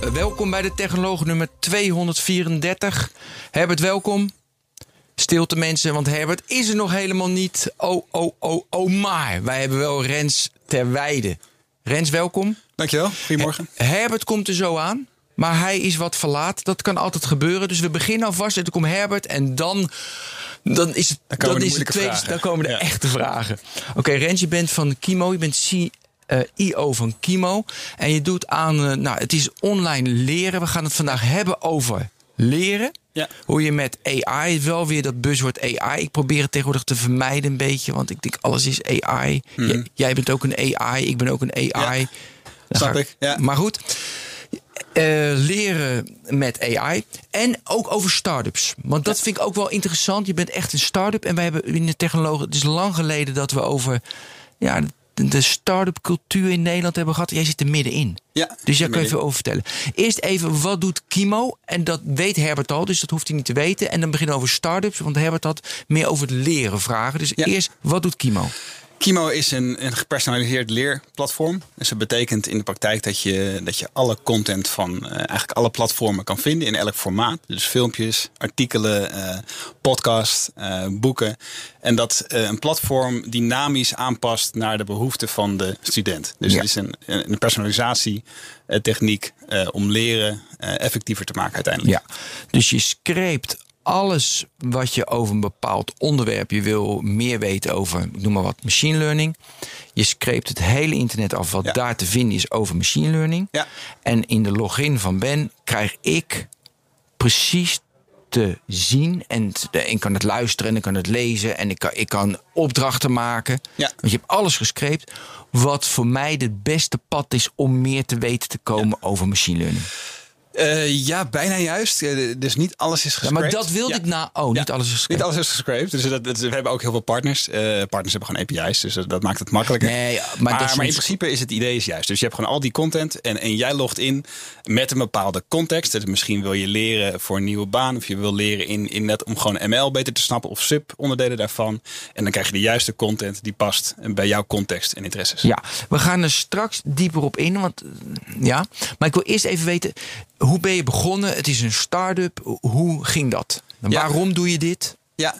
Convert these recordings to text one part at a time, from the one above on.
Welkom bij de Technoloog nummer 234. Herbert, welkom. Stilte mensen, want Herbert is er nog helemaal niet. Oh, oh, oh, oh maar. Wij hebben wel Rens ter Weide. Rens, welkom. Dankjewel, goedemorgen. Herbert komt er zo aan, maar hij is wat verlaat. Dat kan altijd gebeuren. Dus we beginnen alvast en dan komt Herbert en dan... Dan is het, Dan komen dan de is het moeilijke tweede, vragen. dan komen de Ja. echte vragen. Oké, Rens, je bent van Kimo, je bent CEO van Kimo. En je doet aan, eh, nou, het is online leren. We gaan het vandaag hebben over leren. Ja. Hoe je met AI, wel weer dat buzzword AI. Ik probeer het tegenwoordig te vermijden een beetje, want ik denk alles is AI. J- jij bent ook een AI, ik ben ook een AI. Mhm. Ja, snap ik, ja. Maar goed, eh, leren met AI. En ook over start-ups. Want dat vind ik ook wel interessant. Je bent echt een start-up. En wij hebben in de technologie. Het is lang geleden dat we over ja, de, start-up cultuur in Nederland hebben gehad. Jij zit er middenin. Ja, Dus daar kun je veel over vertellen. Eerst even, wat doet Kimo? En dat weet Herbert al, dus dat hoeft hij niet te weten. En dan beginnen we over start-ups, want Herbert had meer over het leren vragen. Dus Ja. eerst, wat doet Kimo? Kimo is een, een gepersonaliseerd leerplatform. Dus dat betekent in de praktijk dat je, dat je alle content van eh, eigenlijk alle platformen kan vinden in elk formaat. Dus filmpjes, artikelen, eh podcasts, eh, boeken. En dat een platform dynamisch aanpast naar de behoeften van de student. Dus Ja. het is een, een personalisatietechniek om leren effectiever te maken uiteindelijk. Ja, dus je screept alles wat je over een bepaald onderwerp, je wil meer weten over, ik noem maar wat, machine learning. Je screept het hele internet af wat Ja. daar te vinden is over machine learning. Ja. En in de login van Ben krijg ik precies te zien. En ik kan het luisteren en ik kan het lezen. En ik kan, ik kan opdrachten maken. Ja. Want je hebt alles gescreept. Wat voor mij het beste pad is om meer te weten te komen over machine learning. Eh, ja, bijna juist. Dus niet alles is Ja, gescraped. maar dat wilde Ja. ik na. Oh, niet Ja, alles is Niet gescrept. alles is gescraped. Dus dat, dat- we hebben ook heel veel partners. Eh, partners hebben gewoon API's, dus dat, dat maakt het makkelijker. Nee, maar in principe is het idee is juist. Dus je hebt gewoon al die content en, en jij logt in met een bepaalde context. Dus misschien wil je leren voor een nieuwe baan of je wil leren in, in net om gewoon ML beter te snappen of sub-onderdelen daarvan. En dan krijg je de juiste content die past bij jouw context en interesses. Ja, we gaan er straks dieper op in. Want, ja. Maar ik wil eerst even weten, hoe ben je begonnen? Het is een start-up. Hoe ging dat? Ja. Waarom doe je dit? Ja,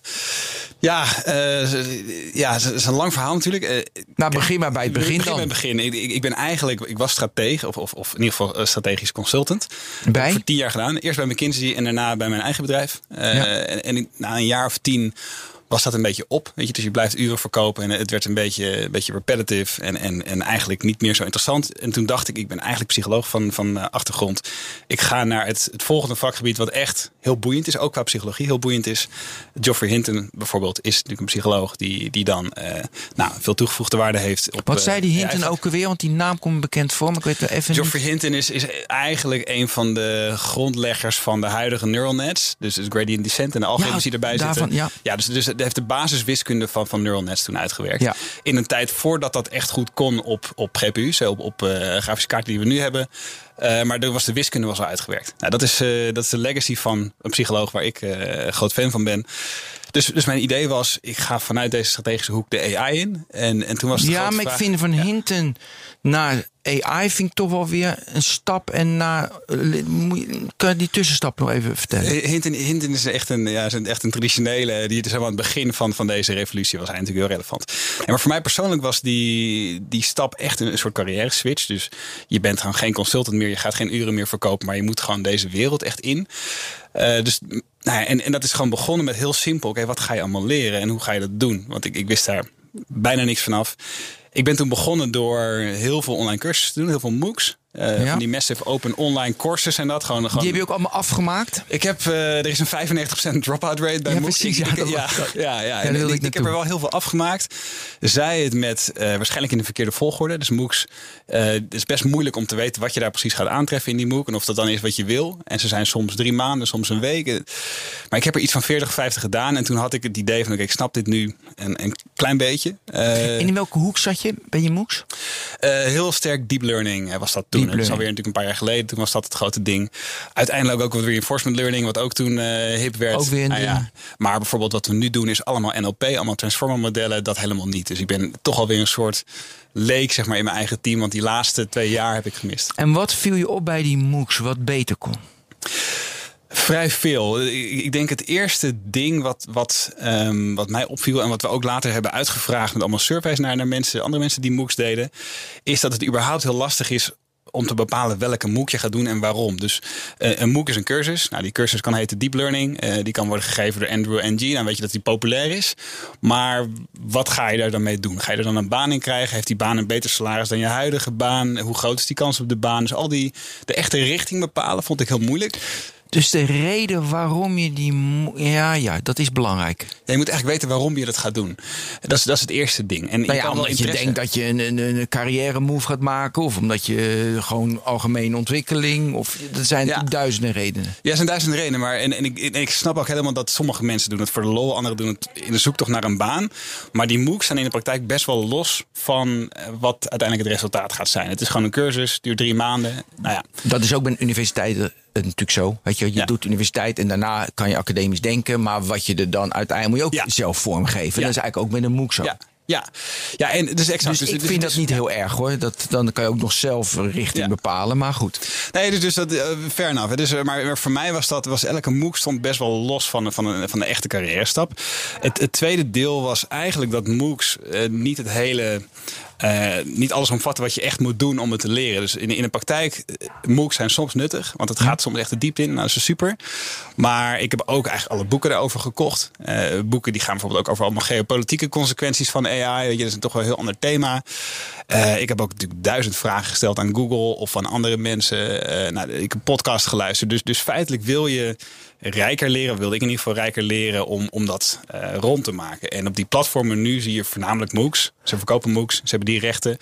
ja, eh, ja het is een lang verhaal natuurlijk. Eh, Nou, begin maar bij het begin begin dan. bij het begin. Ik, ik, ik ben eigenlijk, ik was stratege, of, of, of in ieder geval eh, strategisch consultant. Bij? Voor tien jaar gedaan. Eerst bij McKinsey en daarna bij mijn eigen bedrijf. Ja. En, en ik- na een jaar of tien was dat een beetje op. Weet je? Dus je blijft uren verkopen en het werd een beetje, beetje repetitive en, en, en eigenlijk niet meer zo interessant. En toen dacht ik, ik ben eigenlijk psycholoog van, van eh, achtergrond. Ik ga naar het, het volgende vakgebied wat echt heel boeiend is, ook qua psychologie heel boeiend is. Geoffrey Hinton bijvoorbeeld is natuurlijk een psycholoog die, die dan eh, nou, veel toegevoegde waarde heeft. Op, Wat eh, zei die ja, Hinton ook alweer? Want die naam komt bekend voor. Maar ik weet wel even Geoffrey niet. Hinton is, is eigenlijk een van de grondleggers van de huidige neural nets. Dus het gradient descent en de algoritmes die erbij daarvan, zitten. ja. ja, dus, dus heeft de basiswiskunde van, van neural nets toen uitgewerkt. Ja. In een tijd voordat dat echt goed kon op, op GPU's, op, op eh, grafische kaarten die we nu hebben. Eh, maar er was de wiskunde was al uitgewerkt. Nou, dat, is, eh, dat is de legacy van een psycholoog waar ik een groot fan van ben. Dus, dus mijn idee was, ik ga vanuit deze strategische hoek de AI in. En, en toen was de Ja, maar ik vind van Hinton naar AI vind ik toch wel weer een stap. En naar, eh, kan je die tussenstap nog even vertellen? Hinton, Hinton is echt een, ja, is echt een traditionele. Die aan het begin van, van deze revolutie was natuurlijk heel relevant. En maar voor mij persoonlijk was die, die stap echt een, een soort carrière switch. Dus je bent gewoon geen consultant meer. Je gaat geen uren meer verkopen. Maar je moet gewoon deze wereld echt in. Eh, dus, nou ja, en, en dat is gewoon begonnen met heel simpel. Oké, wat ga je allemaal leren en hoe ga je dat doen? Want ik, ik wist daar bijna niks vanaf. Ik ben toen begonnen door heel veel online cursussen te doen, heel veel MOOCs. Eh, Ja. Van die massive open online courses en dat. Gewoon, gewoon Die heb je ook allemaal afgemaakt? Ik heb, eh, er is een 95% drop-out rate bij Ja, MOOCs. precies, ja, ik- ja, ja, ja. En wilde ik, ik ik heb er wel heel veel afgemaakt. Zij het met, eh, waarschijnlijk in de verkeerde volgorde. Dus MOOCs, het is best moeilijk om te weten wat je daar precies gaat aantreffen in die MOOC. En of dat dan is wat je wil. En ze zijn soms drie maanden, soms een week. Maar ik heb er iets van 40, 50 gedaan. En toen had ik het idee van, oké, ik snap dit nu een, een klein beetje. En in welke hoek zat je bij je MOOCs? eh, heel sterk deep learning eh, was dat toen. Dat is alweer natuurlijk een paar jaar geleden. Toen was dat het grote ding. Uiteindelijk ook wat reinforcement learning, wat ook toen eh, hip werd. Ook weer een Nou ding. Maar bijvoorbeeld wat we nu doen is allemaal NLP, allemaal transformer modellen. Dat helemaal niet. Dus ik ben toch alweer een soort leek zeg maar, in mijn eigen team. Want die laatste twee jaar heb ik gemist. En wat viel je op bij die MOOCs wat beter kon? Vrij veel. Ik denk het eerste ding wat, wat, ehm, wat mij opviel en wat we ook later hebben uitgevraagd met allemaal surveys naar, naar mensen, andere mensen die MOOCs deden, is dat het überhaupt heel lastig is om te bepalen welke MOOC je gaat doen en waarom. Dus eh, een MOOC is een cursus. Nou, die cursus kan heten Deep Learning. Eh, die kan worden gegeven door Andrew Ng. Dan weet je dat die populair is. Maar wat ga je daar dan mee doen? Ga je er dan een baan in krijgen? Heeft die baan een beter salaris dan je huidige baan? Hoe groot is die kans op de baan? Dus al die de echte richting bepalen vond ik heel moeilijk. Dus de reden waarom je die... Ja, ja, dat is belangrijk. Ja, je moet eigenlijk weten waarom je dat gaat doen. Dat is, dat is het eerste ding. En Nou ja, omdat je denkt dat je een, een, een carrière move gaat maken. Of omdat je gewoon algemene ontwikkeling. Of er zijn Ja. duizenden redenen. Ja, er zijn duizenden redenen. Maar en, en, ik, en ik snap ook helemaal dat sommige mensen doen het voor de lol. Anderen doen het in de zoektocht naar een baan. Maar die MOOCs zijn in de praktijk best wel los van eh, wat uiteindelijk het resultaat gaat zijn. Het is gewoon een cursus, duurt drie maanden. Nou ja, Dat is ook bij universiteiten eh, natuurlijk zo. Weet je, je Ja. doet universiteit en daarna kan je academisch denken. Maar wat je er dan uiteindelijk moet je ook Ja. zelf vormgeven. Dat is eigenlijk ook met een MOOC zo. ja, ja. ja en dus exact. Dus ik dus- vind dus- dat niet heel erg hoor. Dat, dan kan je ook nog zelf een richting Ja. bepalen. Maar goed. Nee, dus, dus dat, uh, fair enough. Dus, eh, maar, maar voor mij was dat, was elke MOOC stond best wel los van, de- van, de, van de echte carrière stap. Het, het tweede deel was eigenlijk dat MOOCs eh, niet het hele... eh, niet alles omvatten wat je echt moet doen om het te leren. Dus in, in de praktijk, eh, MOOCs zijn soms nuttig. Want het gaat soms echt de diepte in. Nou, dat is super. Maar ik heb ook eigenlijk alle boeken daarover gekocht. Eh, boeken die gaan bijvoorbeeld ook over allemaal geopolitieke consequenties van AI. Weet je, dat is toch wel een heel ander thema. Ik heb ook natuurlijk duizend vragen gesteld aan Google of aan andere mensen. Nou, ik heb een podcast geluisterd. Dus, dus feitelijk wil je rijker leren, wilde ik in ieder geval rijker leren om, om dat eh, rond te maken. En op die platformen nu zie je voornamelijk MOOCs. Ze verkopen MOOCs, ze hebben die rechten.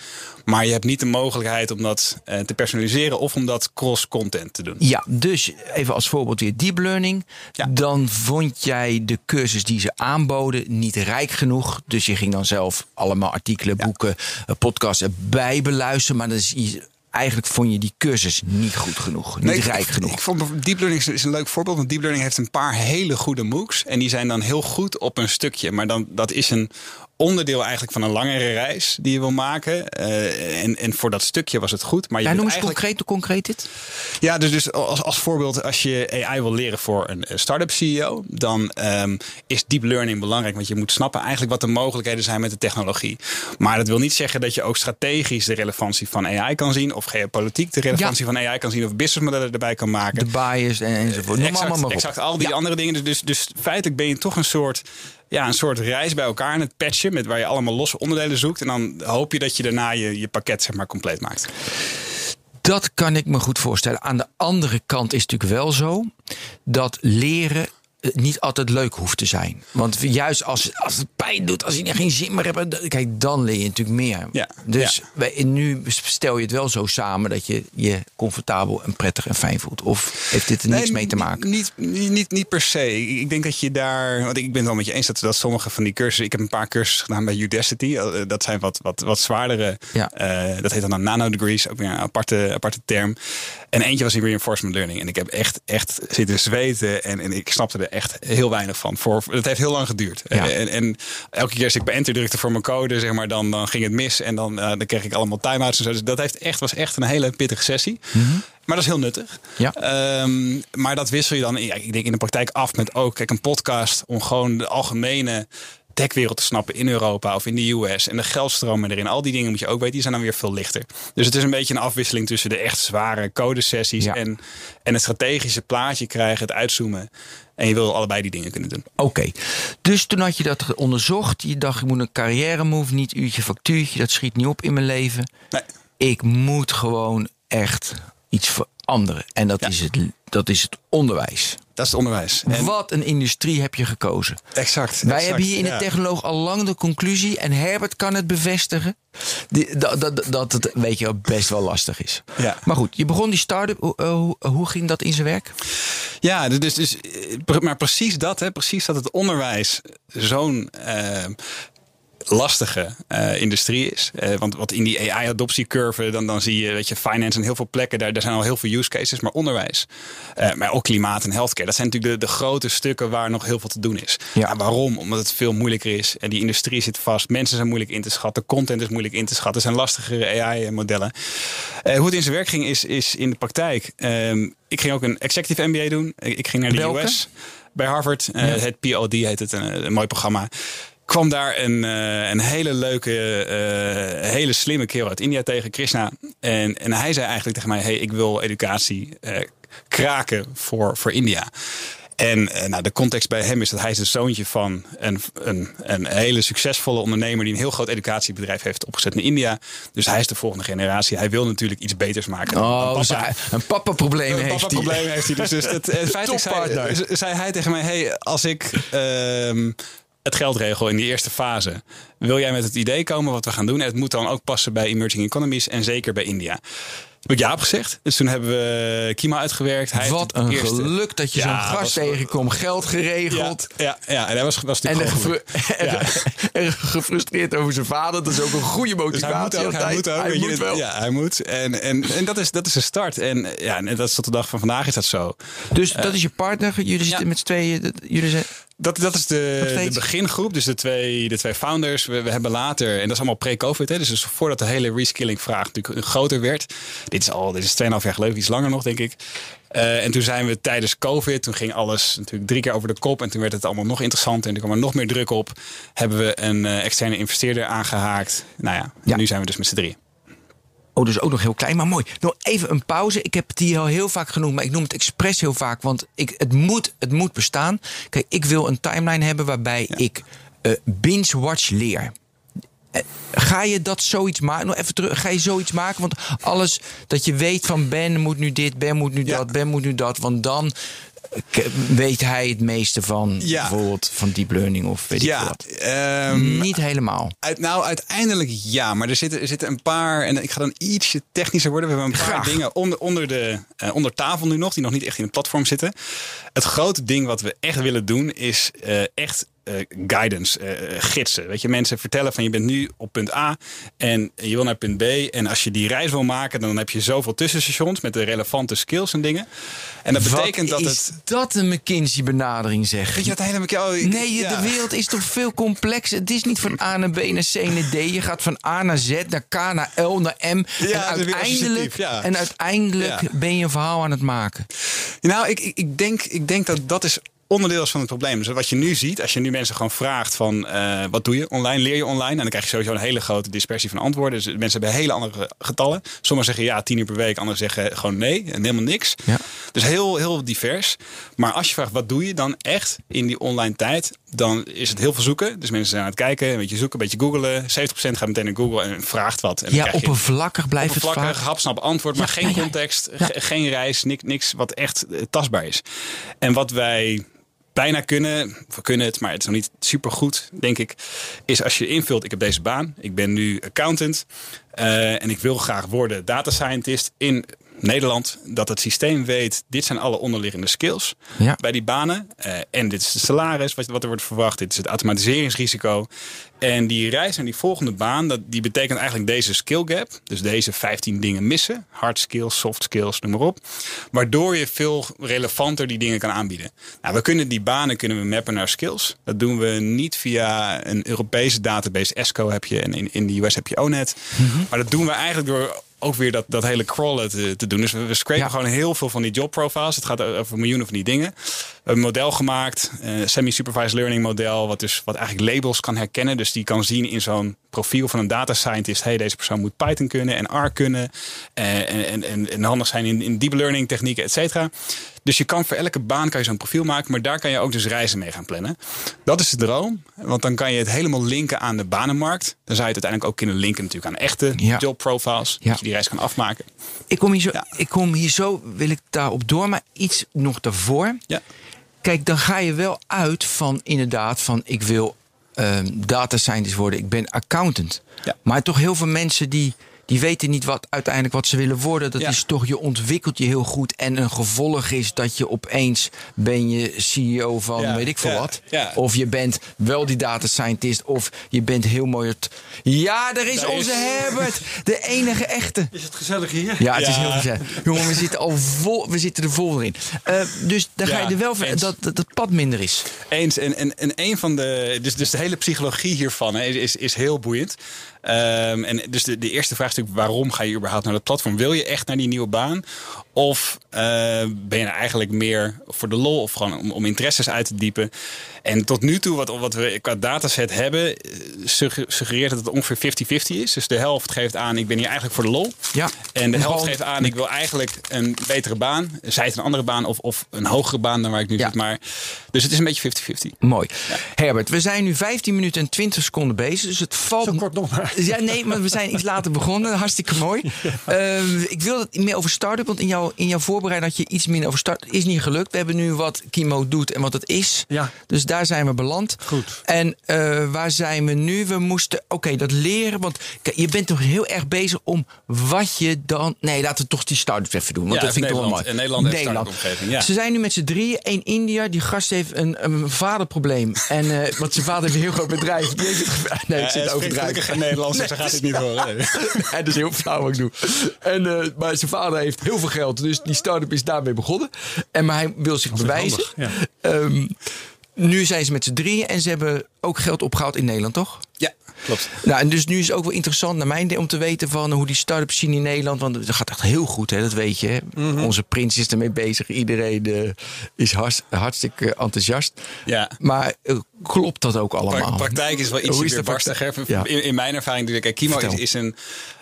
Maar je hebt niet de mogelijkheid om dat eh, te personaliseren of om dat cross-content te doen. Ja, dus even als voorbeeld weer deep learning. Ja. Dan vond jij de cursus die ze aanboden niet rijk genoeg. Dus je ging dan zelf allemaal artikelen, boeken, eh, podcasts erbij beluisteren. Maar dan is eigenlijk vond je die cursus niet goed genoeg. Niet Nee, rijk ik, genoeg. Ik vond Deep Learning is een leuk voorbeeld. Want Deep Learning heeft een paar hele goede MOOCs. En die zijn dan heel goed op een stukje. Maar dan, dat is een onderdeel eigenlijk van een langere reis die je wil maken. Eh, en, en voor dat stukje was het goed. Maar je ja, noem eens eigenlijk... concreet, hoe concreet dit? Ja, dus, dus als, als voorbeeld, als je AI wil leren voor een eh, start-up CEO, dan ehm, is deep learning belangrijk. Want je moet snappen eigenlijk wat de mogelijkheden zijn met de technologie. Maar dat wil niet zeggen dat je ook strategisch de relevantie van AI kan zien, of geopolitiek de relevantie van AI kan zien, of businessmodellen erbij kan maken. De bias en, enzovoort. Noem exact, maar op. exact al die Ja. andere dingen. Dus, dus feitelijk ben je toch een soort, ja, een soort reis bij elkaar in het patchen. Met waar je allemaal losse onderdelen zoekt. En dan hoop je dat je daarna je, je pakket zeg maar, compleet maakt. Dat kan ik me goed voorstellen. Aan de andere kant is het natuurlijk wel zo dat leren niet altijd leuk hoeft te zijn. Want juist als, als het pijn doet, als je geen zin meer hebt, kijk, dan leer je natuurlijk meer. Ja, Dus ja. wij- nu stel je het wel zo samen dat je je comfortabel en prettig en fijn voelt. Of heeft dit er niks Nee, mee te maken? Niet, niet, niet, niet per se. Ik, denk dat je daar. Want ik ben het wel met je eens dat, dat sommige van die cursussen. Ik heb een paar cursussen gedaan bij Udacity. Eh, Dat zijn wat, wat, wat zwaardere. Ja. eh, dat heet dan een nanodegrees. Ook weer een aparte, aparte term. En eentje was in reinforcement learning. En ik heb echt, echt zitten zweten. En, en ik snapte er echt heel weinig van. Voor, het heeft heel lang geduurd. Ja. En, en elke keer als ik bij enter drukte voor mijn code, zeg maar, dan, dan ging het mis. En dan, eh, dan kreeg ik allemaal time-outs en zo. Dus dat heeft echt, was echt een hele pittige sessie. Maar dat is heel nuttig. Ja. Ehm, maar dat wissel je dan, ja, ik denk in de praktijk af met ook kijk, een podcast om gewoon de algemene techwereld te snappen in Europa of in de US en de geldstromen erin. Al die dingen moet je ook weten, die zijn dan weer veel lichter. Dus het is een beetje een afwisseling tussen de echt zware codesessies Ja. en, en het strategische plaatje krijgen, het uitzoomen. En je wil allebei die dingen kunnen doen. Oké, dus toen had je dat onderzocht. Je dacht, ik moet een carrière move, niet uurtje factuurtje. Dat schiet niet op in mijn leven. Nee. Ik moet gewoon echt iets veranderen. En dat, is, het, dat is het onderwijs. Dat is het onderwijs. En Wat een industrie heb je gekozen. Exact. Wij hebben hier in de technoloog al lang de conclusie, en Herbert kan het bevestigen, die, dat, dat, dat het weet je, best wel lastig is. Ja. Maar goed, je begon die start-up. Hoe, hoe, hoe ging dat in zijn werk? Ja, dus, dus, maar precies dat, hè, precies dat het onderwijs zo'n uh, lastige uh, industrie is. Uh, want wat in die AI-adoptiecurve, dan, dan zie je, weet je, finance en heel veel plekken, daar, daar zijn al heel veel use cases, maar onderwijs. Uh, maar ook klimaat en healthcare. Dat zijn natuurlijk de, de grote stukken waar nog heel veel te doen is. Ja. waarom? Omdat het veel moeilijker is. En die industrie zit vast. Mensen zijn moeilijk in te schatten. Content is moeilijk in te schatten. Er zijn lastigere AI-modellen. hoe het in zijn werk ging, is, is in de praktijk. Ehm, ik ging ook een executive MBA doen. Ik ging naar de Welke? US bij Harvard. Ja. Het POD heet het, een, een mooi programma kwam daar een, uh, een hele leuke, uh, hele slimme kerel uit India tegen, Krishna. En, en hij zei eigenlijk tegen mij: hey, ik wil educatie uh, kraken voor, voor India. En nou, de context bij hem is dat hij is het zoontje van een, een, een hele succesvolle ondernemer die een heel groot educatiebedrijf heeft opgezet in India. Dus hij is de volgende generatie. Hij wil natuurlijk iets beters maken. Oh, een papa, een papa-probleem heeft, papa probleem heeft hij. Dus, dus het, het feit zei, zei hij tegen mij: hey, als ik. Uh, het geldregel in die eerste fase. Wil jij met het idee komen wat we gaan doen? En het moet dan ook passen bij emerging economies en zeker bij India. Heb ik ja opgezegd. Dus toen hebben we Kima uitgewerkt. Hij Wat een eerste... geluk dat je ja, zo'n gast was... tegenkomt. Geld geregeld. Ja, ja, ja, en hij was, was en, gefru ja. en gefrustreerd over zijn vader. Dat is ook een goede motivatie. Dus hij moet ook. Hij moet, ook, hij moet wel. Ja, hij moet. En, en, en dat, is, dat is een start. En, ja, en dat is tot de dag van vandaag is dat zo. Dus uh, dat is je partner. Jullie zitten met z'n tweeën. Jullie zijn... Dat, dat is de, de begingroep, dus de twee, de twee founders. We, we hebben later, en dat is allemaal pre-COVID, dus, dus voordat de hele reskilling vraag natuurlijk groter werd. Dit is al, dit is 2,5 jaar geleden, iets langer nog, denk ik. Uh, en toen zijn we tijdens COVID, toen ging alles natuurlijk drie keer over de kop. En toen werd het allemaal nog interessanter en er kwam er nog meer druk op. Hebben we een uh, externe investeerder aangehaakt. Nou ja, ja. nu zijn we dus met z'n drie. Oh, dus ook nog heel klein, maar mooi. Nog even een pauze. Ik heb het hier al heel vaak genoemd, maar ik noem het expres heel vaak. Want ik, het, moet, het moet bestaan. Kijk, ik wil een timeline hebben waarbij ja. ik uh, binge-watch leer. Uh, ga je dat zoiets maken? Nog even terug. Ga je zoiets maken? Want alles dat je weet van Ben moet nu dit, Ben moet nu ja. dat, Ben moet nu dat. Want dan weet hij het meeste van ja. bijvoorbeeld van deep learning of weet ja, ik wat? Um, Niet helemaal. Uit, nou, uiteindelijk ja, maar er zitten, er zitten een paar en ik ga dan ietsje technischer worden. We hebben een paar Graag. dingen onder, onder, de, uh, onder tafel nu nog, die nog niet echt in het platform zitten. Het grote ding wat we echt willen doen is uh, echt uh, guidance, uh, gidsen. Weet je, mensen vertellen van je bent nu op punt A en je wil naar punt B. En als je die reis wil maken, dan heb je zoveel tussenstations met de relevante skills en dingen. En dat Wat betekent dat is het. dat een McKinsey-benadering zeg? Weet je dat hele oh, ik, Nee, ja. de wereld is toch veel complexer. Het is niet van A naar B naar C naar D. Je gaat van A naar Z naar K naar L naar M. Ja, en uiteindelijk, ja. en uiteindelijk ben je een verhaal aan het maken. Nou, ik, ik, denk, ik denk dat dat is onderdeel is van het probleem. Dus wat je nu ziet, als je nu mensen gewoon vraagt van uh, wat doe je online, leer je online, en dan krijg je sowieso een hele grote dispersie van antwoorden. Dus mensen hebben hele andere getallen. Sommigen zeggen ja, tien uur per week, anderen zeggen gewoon nee en helemaal niks. Ja. Dus heel, heel divers. Maar als je vraagt wat doe je dan echt in die online tijd, dan is het heel veel zoeken. Dus mensen zijn aan het kijken, een beetje zoeken, een beetje googelen. 70% gaat meteen naar Google en vraagt wat. En dan Ja, krijg je oppervlakkig blijft het oppervlakkig, vaak. hapsnap antwoord, maar Ja, geen ja, context, geen reis, niks, niks wat echt eh, tastbaar is. En wat wij bijna kunnen, we kunnen het, maar het is nog niet super goed, denk ik, is als je invult, ik heb deze baan, ik ben nu accountant eh, en ik wil graag worden data scientist in Nederland, dat het systeem weet, dit zijn alle onderliggende skills Ja. bij die banen. Eh, en dit is de salaris wat, wat er wordt verwacht. Dit is het automatiseringsrisico. En die reis naar die volgende baan, dat, die betekent eigenlijk deze skill gap. Dus deze 15 dingen missen. Hard skills, soft skills, noem maar op. Waardoor je veel relevanter die dingen kan aanbieden. Nou, we kunnen die banen kunnen we mappen naar skills. Dat doen we niet via een Europese database. ESCO heb je en in, in de US heb je ONET. Maar dat doen we eigenlijk door ook weer dat, dat hele crawlen te, te doen. Dus we, we scrapen Ja. gewoon heel veel van die job profiles. Het gaat over miljoenen van die dingen. We hebben een model gemaakt, een semi-supervised learning model, wat dus wat eigenlijk labels kan herkennen. Dus die kan zien in zo'n profiel van een data scientist, hey, deze persoon moet Python kunnen en R kunnen. eh, en, en, en, en handig zijn in, in deep learning technieken, et cetera. Dus je kan voor elke baan kan je zo'n profiel maken, maar daar kan je ook dus reizen mee gaan plannen. Dat is de droom, want dan kan je het helemaal linken aan de banenmarkt. Dan zou je het uiteindelijk ook kunnen linken natuurlijk aan echte Ja. job profiles, Ja. dat je die reis kan afmaken. Ik kom, hier zo, Ja. ik kom hier zo, wil ik daarop door, maar iets nog daarvoor. Ja. Kijk, dan ga je wel uit van inderdaad van ik wil ehm, data scientist worden, ik ben accountant. Ja. Maar toch heel veel mensen die, die weten niet wat uiteindelijk wat ze willen worden. Dat Ja. is toch, je ontwikkelt je heel goed. En een gevolg is dat je opeens ben je CEO van Ja, weet ik veel ja, wat. ja. Of je bent wel die data scientist. Of je bent heel mooi het. Ja, daar is Daar onze is- Herbert. De enige echte. Is het gezellig hier? Ja, het is heel gezellig. Jongen, we zitten al vol, we zitten er vol in. Eh, dus dan ga je er wel van dat, dat het pad minder is. Eens. En, en, en een van de. Dus, dus de hele psychologie hiervan hè, is, is heel boeiend. Ehm, en dus de, de eerste vraag is natuurlijk: waarom ga je überhaupt naar dat platform? Wil je echt naar die nieuwe baan? Of eh, ben je er eigenlijk meer voor de lol of gewoon om, om interesses uit te diepen? En tot nu toe, wat, wat we qua dataset hebben, eh, sugge- suggereert dat het ongeveer 50-50 is. Dus de helft geeft aan: ik ben hier eigenlijk voor de lol. Ja. En de helft geeft aan: ik wil eigenlijk een betere baan. Zij het een andere baan of, of een hogere baan dan waar ik nu Ja. zit. Maar, dus het is een beetje 50-50. Mooi. Herbert, we zijn nu 15 minuten en 20 seconden bezig. Dus het valt. Zo kort nog maar. Ja, nee, maar we zijn iets later begonnen. Hartstikke mooi. Eh, ik wil het meer over start-up. Want in, jouw in jouw voorbereiding had je iets minder over start Is niet gelukt. We hebben nu wat Kimo doet en wat het is. Ja. Dus daar zijn we beland. Goed. En eh, waar zijn we nu? We moesten, oké, dat leren. Want kijk, je bent toch heel erg bezig om wat je dan. Nee, laten we toch die start-up even doen. Want Ja, dat vind ik toch wel mooi. Nederland. En Nederland heeft start-up-omgeving, ja. Ze zijn nu met z'n drieën. Eén India. Die gast heeft een, een vaderprobleem. En, eh, want zijn vader heeft een heel groot bedrijf. Die heeft het nee, ik zit overdrijven. geen Nederlands, dus dan gaat het niet horen. Nee. Dat is heel flauw wat ik doe. En, eh, maar zijn vader heeft heel veel geld. Dus die start-up is daarmee begonnen. En, maar hij wil zich bewijzen. handig, Ehm, nu zijn ze met z'n drieën. En ze hebben ook geld opgehaald in Nederland, toch? Klopt. Nou, en dus nu is het ook wel interessant naar mijn om te weten van hoe die start-ups zien in Nederland. Want het gaat echt heel goed, hè? dat weet je. Hè? Mhm. Onze prins is ermee bezig. Iedereen eh, is hartst- hartstikke enthousiast. Ja. Maar eh, klopt dat ook allemaal? Pra- praktijk is wel iets Hoe is meer de barstiger. praktijk? Ja. In, in mijn ervaring, kijk, Kimo is, is een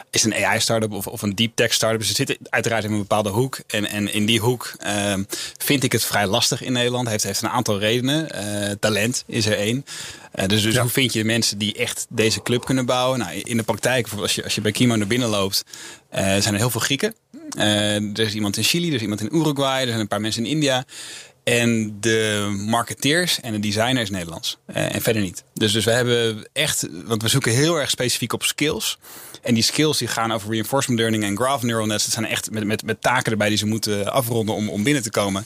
is een AI-startup of, of een deep tech startup. Ze zitten uiteraard in een bepaalde hoek. En, en in die hoek ehm, vind ik het vrij lastig in Nederland. Heeft, heeft een aantal redenen. Eh, talent is er één. Eh, dus dus hoe vind je mensen die echt deze club kunnen bouwen? Nou, in de praktijk, als je, als je bij Kimo naar binnen loopt, eh, zijn er heel veel Grieken. Er is iemand in Chili, er is iemand in Uruguay, er zijn een paar mensen in India. En de marketeers en de designers Nederlands. Eh, en verder niet. Dus, dus we hebben echt, want we zoeken heel erg specifiek op skills. En die skills die gaan over reinforcement learning en graph neural nets. Dat zijn echt met, met, met taken erbij die ze moeten afronden om, om binnen te komen.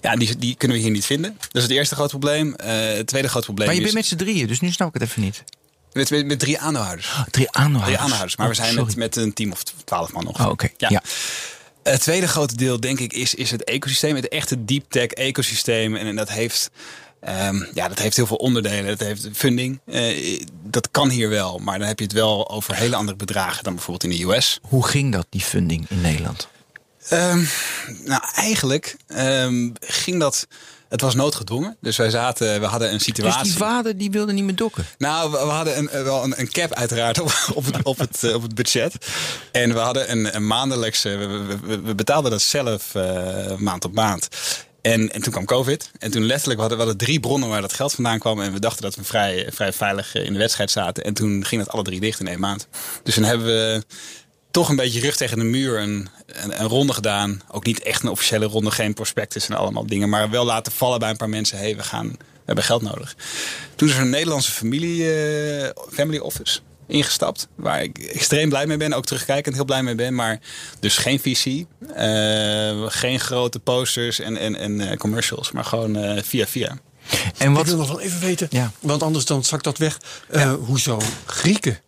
Ja, die, die kunnen we hier niet vinden. Dat is het eerste groot probleem. Eh, het tweede groot probleem Maar je is bent met z'n drieën, dus nu snap ik het even niet. met, met, met drie aandeelhouders. Drie aandeelhouders. Drie aandeelhouders. Maar we Oh, zijn sorry. met, met een team of twaalf man nog. Oh, oké. Ja. Het tweede grote deel, denk ik, is, is het ecosysteem. Het echte deep tech ecosysteem. En, en dat heeft. ehm, ja, dat heeft heel veel onderdelen. Dat heeft funding. Eh, dat kan hier wel. Maar dan heb je het wel over hele andere bedragen dan bijvoorbeeld in de US. Hoe ging dat, die funding in Nederland? Ehm, nou, eigenlijk ehm, ging dat. Het was noodgedwongen. Dus wij zaten, we hadden een Dus situatie. die vader die wilde niet meer dokken. Nou, we, we hadden een, eh, wel een, een cap uiteraard op, op, het, op, het, eh, op het budget. En we hadden een, een maandelijkse... We, we- betaalden dat zelf eh, maand op maand. En, en toen kwam COVID. En toen letterlijk, we hadden, we hadden drie bronnen waar dat geld vandaan kwam. En we dachten dat we vrij, vrij veilig in de wedstrijd zaten. En toen ging dat alle drie dicht in één maand. Dus toen hebben we toch een beetje rug tegen de muur een, een, een ronde gedaan. Ook niet echt een officiële ronde, geen prospectus en allemaal dingen. Maar wel laten vallen bij een paar mensen. hey, we, gaan, we hebben geld nodig. Toen is er een Nederlandse familie, eh, family office ingestapt. Waar ik extreem blij mee ben. Ook terugkijkend heel blij mee ben. Maar dus geen visie. eh, geen grote posters en, en, en eh, commercials. Maar gewoon eh, via via. En Ik wat, wil nog wel even weten, Ja. want anders dan zakt dat weg. Eh, Hoezo Grieken?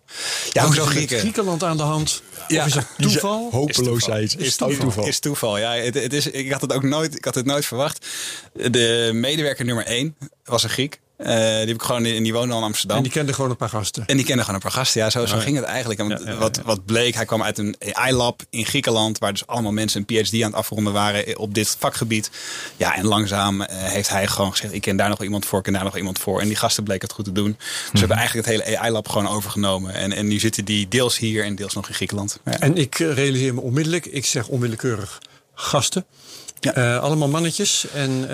Ja, hoezo is er met Grieken? Griekenland aan de hand? Ja. Of is dat toeval? hopeloosheid Is toeval. Is toeval. Ja, het, het is, ik had het ook nooit, ik had het nooit verwacht. De medewerker nummer één was een Griek. Eh, die heb ik gewoon in die woonde al in Amsterdam. En die kende gewoon een paar gasten. En die kende gewoon een paar gasten. Ja, zo, zo ging het eigenlijk. En Ja, ja, ja, wat, wat bleek, hij kwam uit een AI-lab in Griekenland... waar dus allemaal mensen een PhD aan het afronden waren op dit vakgebied. Ja, en langzaam eh, heeft hij gewoon gezegd... ik ken daar nog iemand voor, ik ken daar nog iemand voor. En die gasten bleken het goed te doen. Dus Mhm. we hebben eigenlijk het hele AI-lab gewoon overgenomen. En, en nu zitten die deels hier en deels nog in Griekenland. Ja. En ik eh, realiseer me onmiddellijk, ik zeg onwillekeurig gasten. Ja. Allemaal mannetjes. En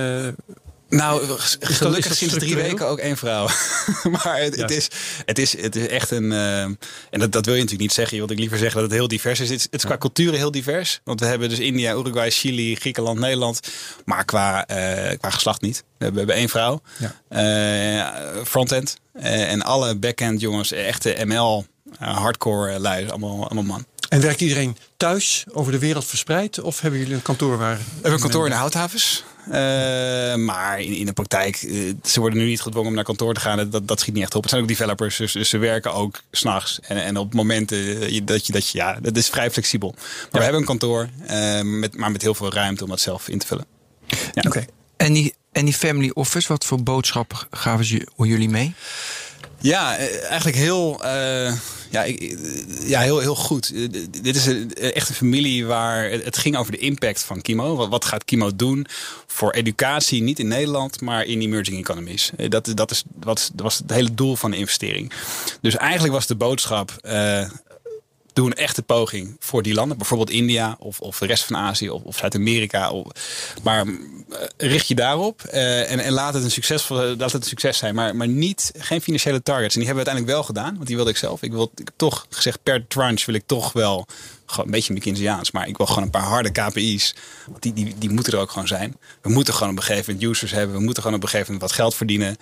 Nou, gelukkig dat sinds drie weken ook één vrouw. maar het, het, is, het, is, het is echt een. eh, en dat, dat wil je natuurlijk niet zeggen. Je wilt ik liever zeggen dat het heel divers is. Het, is- het is qua culturen heel divers. Want we hebben dus India, Uruguay, Chili, Griekenland, Nederland. Maar qua, eh, qua geslacht niet. We hebben, één vrouw. Ja. Eh, frontend. Eh, en alle backend jongens, echte ML, hardcore lui. Allemaal, allemaal man. En werkt iedereen thuis over de wereld verspreid? Of hebben jullie een kantoor waar... We hebben een kantoor in de Houthavens. Eh, maar in, in de praktijk, eh, ze worden nu niet gedwongen om naar kantoor te gaan. Dat, dat schiet niet echt op. Het zijn ook developers, dus, dus ze werken ook s'nachts. En, en op momenten eh, dat je, dat je, ja, dat is vrij flexibel. Maar we hebben een kantoor, met, maar met heel veel ruimte om het zelf in te vullen. Ja. Oké. En die, en die family office, wat voor boodschap gaven ze jullie mee? Ja, eigenlijk heel, ja, ik- eh, ja, heel, heel goed. Eh, Dit is een, echt een familie waar het ging over de impact van Kimo. Wat, gaat Kimo doen voor educatie, niet in Nederland, maar in emerging economies? Eh, Dat, dat, is, wat, was het hele doel van de investering. Dus eigenlijk was de boodschap. eh, Doe een echte poging voor die landen. Bijvoorbeeld India of, of de rest van Azië of, of Zuid-Amerika. Maar eh, richt je daarop eh, en, en laat, het een succesvol, laat het een succes zijn. Maar, maar niet, geen financiële targets. En die hebben we uiteindelijk wel gedaan. Want die wilde ik zelf. Ik wil ik toch gezegd per tranche wil ik toch wel... Gewoon een beetje McKinsey's, maar ik wil gewoon een paar harde KPI's. Want die, die, die moeten er ook gewoon zijn. We moeten gewoon op een gegeven moment users hebben. We moeten gewoon op een gegeven moment wat geld verdienen.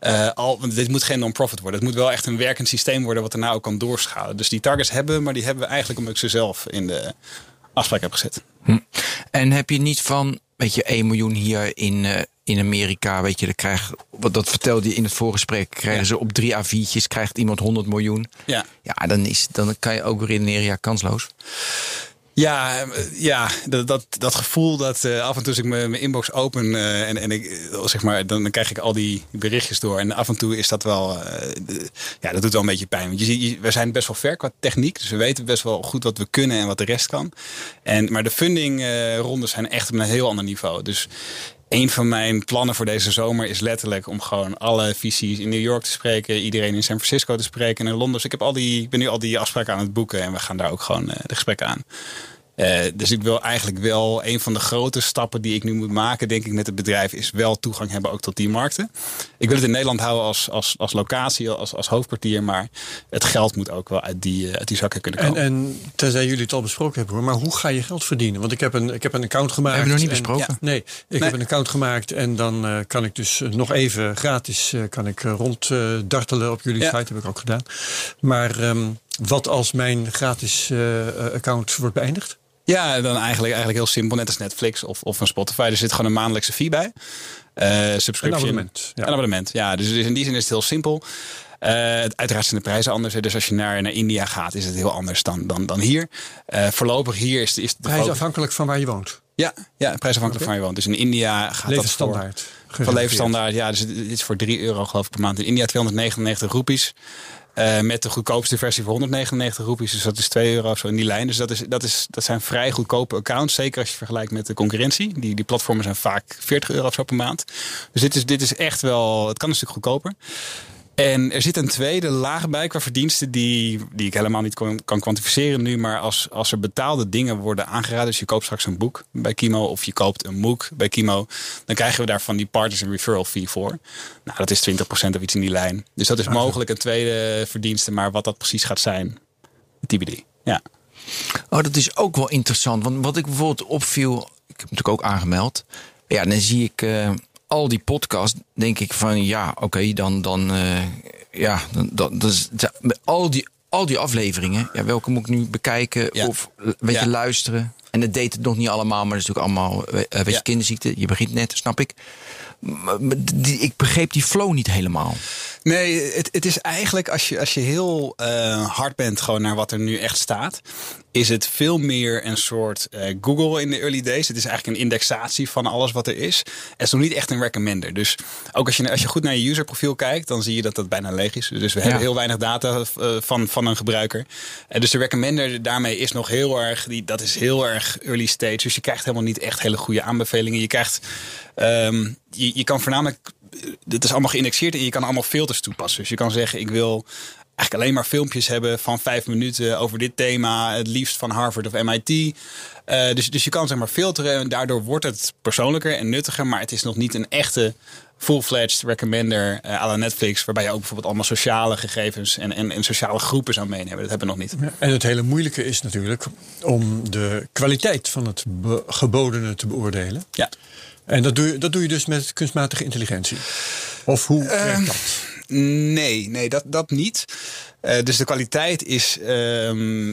Eh, al, want dit moet geen non-profit worden. Het moet wel echt een werkend systeem worden wat daarna ook kan doorschalen. Dus die targets hebben, we, maar die hebben we eigenlijk omdat ik ze zelf in de afspraak heb gezet. En heb je niet van, weet je, 1 miljoen hier in, eh, in Amerika, weet je, dat, krijg, wat, dat vertelde je in het voorgesprek, krijgen Ja. ze op drie A4'tjes, krijgt iemand 100 miljoen. Ja. Ja, dan, is, dan kan je ook redeneren, ja, kansloos. Ja, eh, ja dat, dat, dat gevoel dat eh, af en toe als ik mijn inbox open eh, en, en ik, zeg maar, dan, dan krijg ik al die berichtjes door. En af en toe is dat wel, ja, dat doet wel een beetje pijn. Want je, ziet- we zijn best wel ver qua techniek, dus we weten best wel goed wat we kunnen en wat de rest kan. En, maar de fundingrondes zijn echt op een heel ander niveau. Dus een van mijn plannen voor deze zomer is letterlijk om gewoon alle visies in New York te spreken, iedereen in San Francisco te spreken en in Londen. Dus ik heb al die, ik ben nu al die afspraken aan het boeken en we gaan daar ook gewoon eh, de gesprekken aan. Eh, dus ik wil eigenlijk wel een van de grote stappen die ik nu moet maken, denk ik, met het bedrijf, is wel toegang hebben ook tot die markten. Ik wil het in Nederland houden als, als, als locatie, als, als hoofdkwartier, maar het geld moet ook wel uit die, eh, uit die zakken kunnen En, komen. en tenzij jullie het al besproken hebben hoor, maar hoe ga je geld verdienen? Want ik heb een, ik heb een account gemaakt. Hebben we nog niet en- besproken. Nee, ik Nee. heb een account gemaakt en dan eh, kan ik dus nog even gratis eh, kan ik, eh, ronddartelen op jullie Ja. site. Heb ik ook gedaan. Maar ehm, wat als mijn gratis account wordt beëindigd? Ja, dan eigenlijk, eigenlijk heel simpel, net als Netflix of, of een Spotify. Er zit gewoon een maandelijkse fee bij. Eh subscription. Een abonnement, ja. Een abonnement, ja. Dus, dus in die zin is het heel simpel. Eh, uiteraard zijn de prijzen anders. hè. Dus als je naar, naar India gaat, is het heel anders dan, dan, dan hier. Eh, voorlopig hier is, is de Prijs afhankelijk van waar je woont. Ja, ja prijsafhankelijk van je woont. Dus in India gaat dat voor... Van levensstandaard, ja. Dus het het is voor 3 euro geloof ik per maand. In India 299 roepies. Eh, met de goedkoopste versie voor 199 roepies. Dus dat is 2 euro of zo in die lijn. Dus dat, is, dat, is, dat zijn vrij goedkope accounts. Zeker als je vergelijkt met de concurrentie. Die, die platformen zijn vaak 40 euro of zo per maand. Dus dit is, dit is echt wel... Het kan een stuk goedkoper. En er zit een tweede laag bij qua verdiensten die, die ik helemaal niet kan, kan kwantificeren nu. Maar als, als er betaalde dingen worden aangeraden. Dus je koopt straks een boek bij Kimo of je koopt een MOOC bij Kimo. Dan krijgen we daarvan die partners en referral fee voor. Nou, dat is 20% of iets in die lijn. Dus dat is mogelijk een tweede verdienste. Maar wat dat precies gaat zijn, TBD. Ja. Oh, dat is ook wel interessant. Want wat ik bijvoorbeeld opviel, ik heb natuurlijk ook aangemeld. Ja, dan zie ik eh, al die podcasts, denk ik van ja, oké, dan, dan, eh, ja, dan, dan, dat is- ja, met al die, al die afleveringen, ja, welke moet ik nu bekijken Ja. of eh, weet je, Ja. luisteren? En dat deed het nog niet allemaal, maar dat is natuurlijk allemaal, eh, weet je, Ja. kinderziekte. Je begint net, snap ik. Maar, maar die, ik begreep die flow niet helemaal. Nee, het, het is eigenlijk als je, als je heel eh, hard bent gewoon naar wat er nu echt staat, is het veel meer een soort eh, Google in de early days. Het is eigenlijk een indexatie van alles wat er is. Het is nog niet echt een recommender. Dus ook als je, als je goed naar je userprofiel kijkt, dan zie je dat dat bijna leeg is. Dus we hebben heel weinig data eh, van, van een gebruiker. En dus de recommender daarmee is nog heel erg, die, dat is heel erg early stage. Dus je krijgt helemaal niet echt hele goede aanbevelingen. Je krijgt, ehm, je, je kan voornamelijk dit is allemaal geïndexeerd en je kan allemaal filters toepassen. Dus je kan zeggen, ik wil eigenlijk alleen maar filmpjes hebben van vijf minuten over dit thema. Het liefst van Harvard of MIT. Eh, dus, dus je kan zeg maar filteren en daardoor wordt het persoonlijker en nuttiger. Maar het is nog niet een echte full-fledged recommender uh, à la Netflix. Waarbij je ook bijvoorbeeld allemaal sociale gegevens en, en, en sociale groepen zou meenemen. Dat hebben we nog niet. En het hele moeilijke is natuurlijk om de kwaliteit van het gebodene te beoordelen. Ja. En dat doe, je, dat doe je dus met kunstmatige intelligentie. Of hoe werkt dat? Nee, nee, dat, dat niet. Uh, dus de kwaliteit is. Um,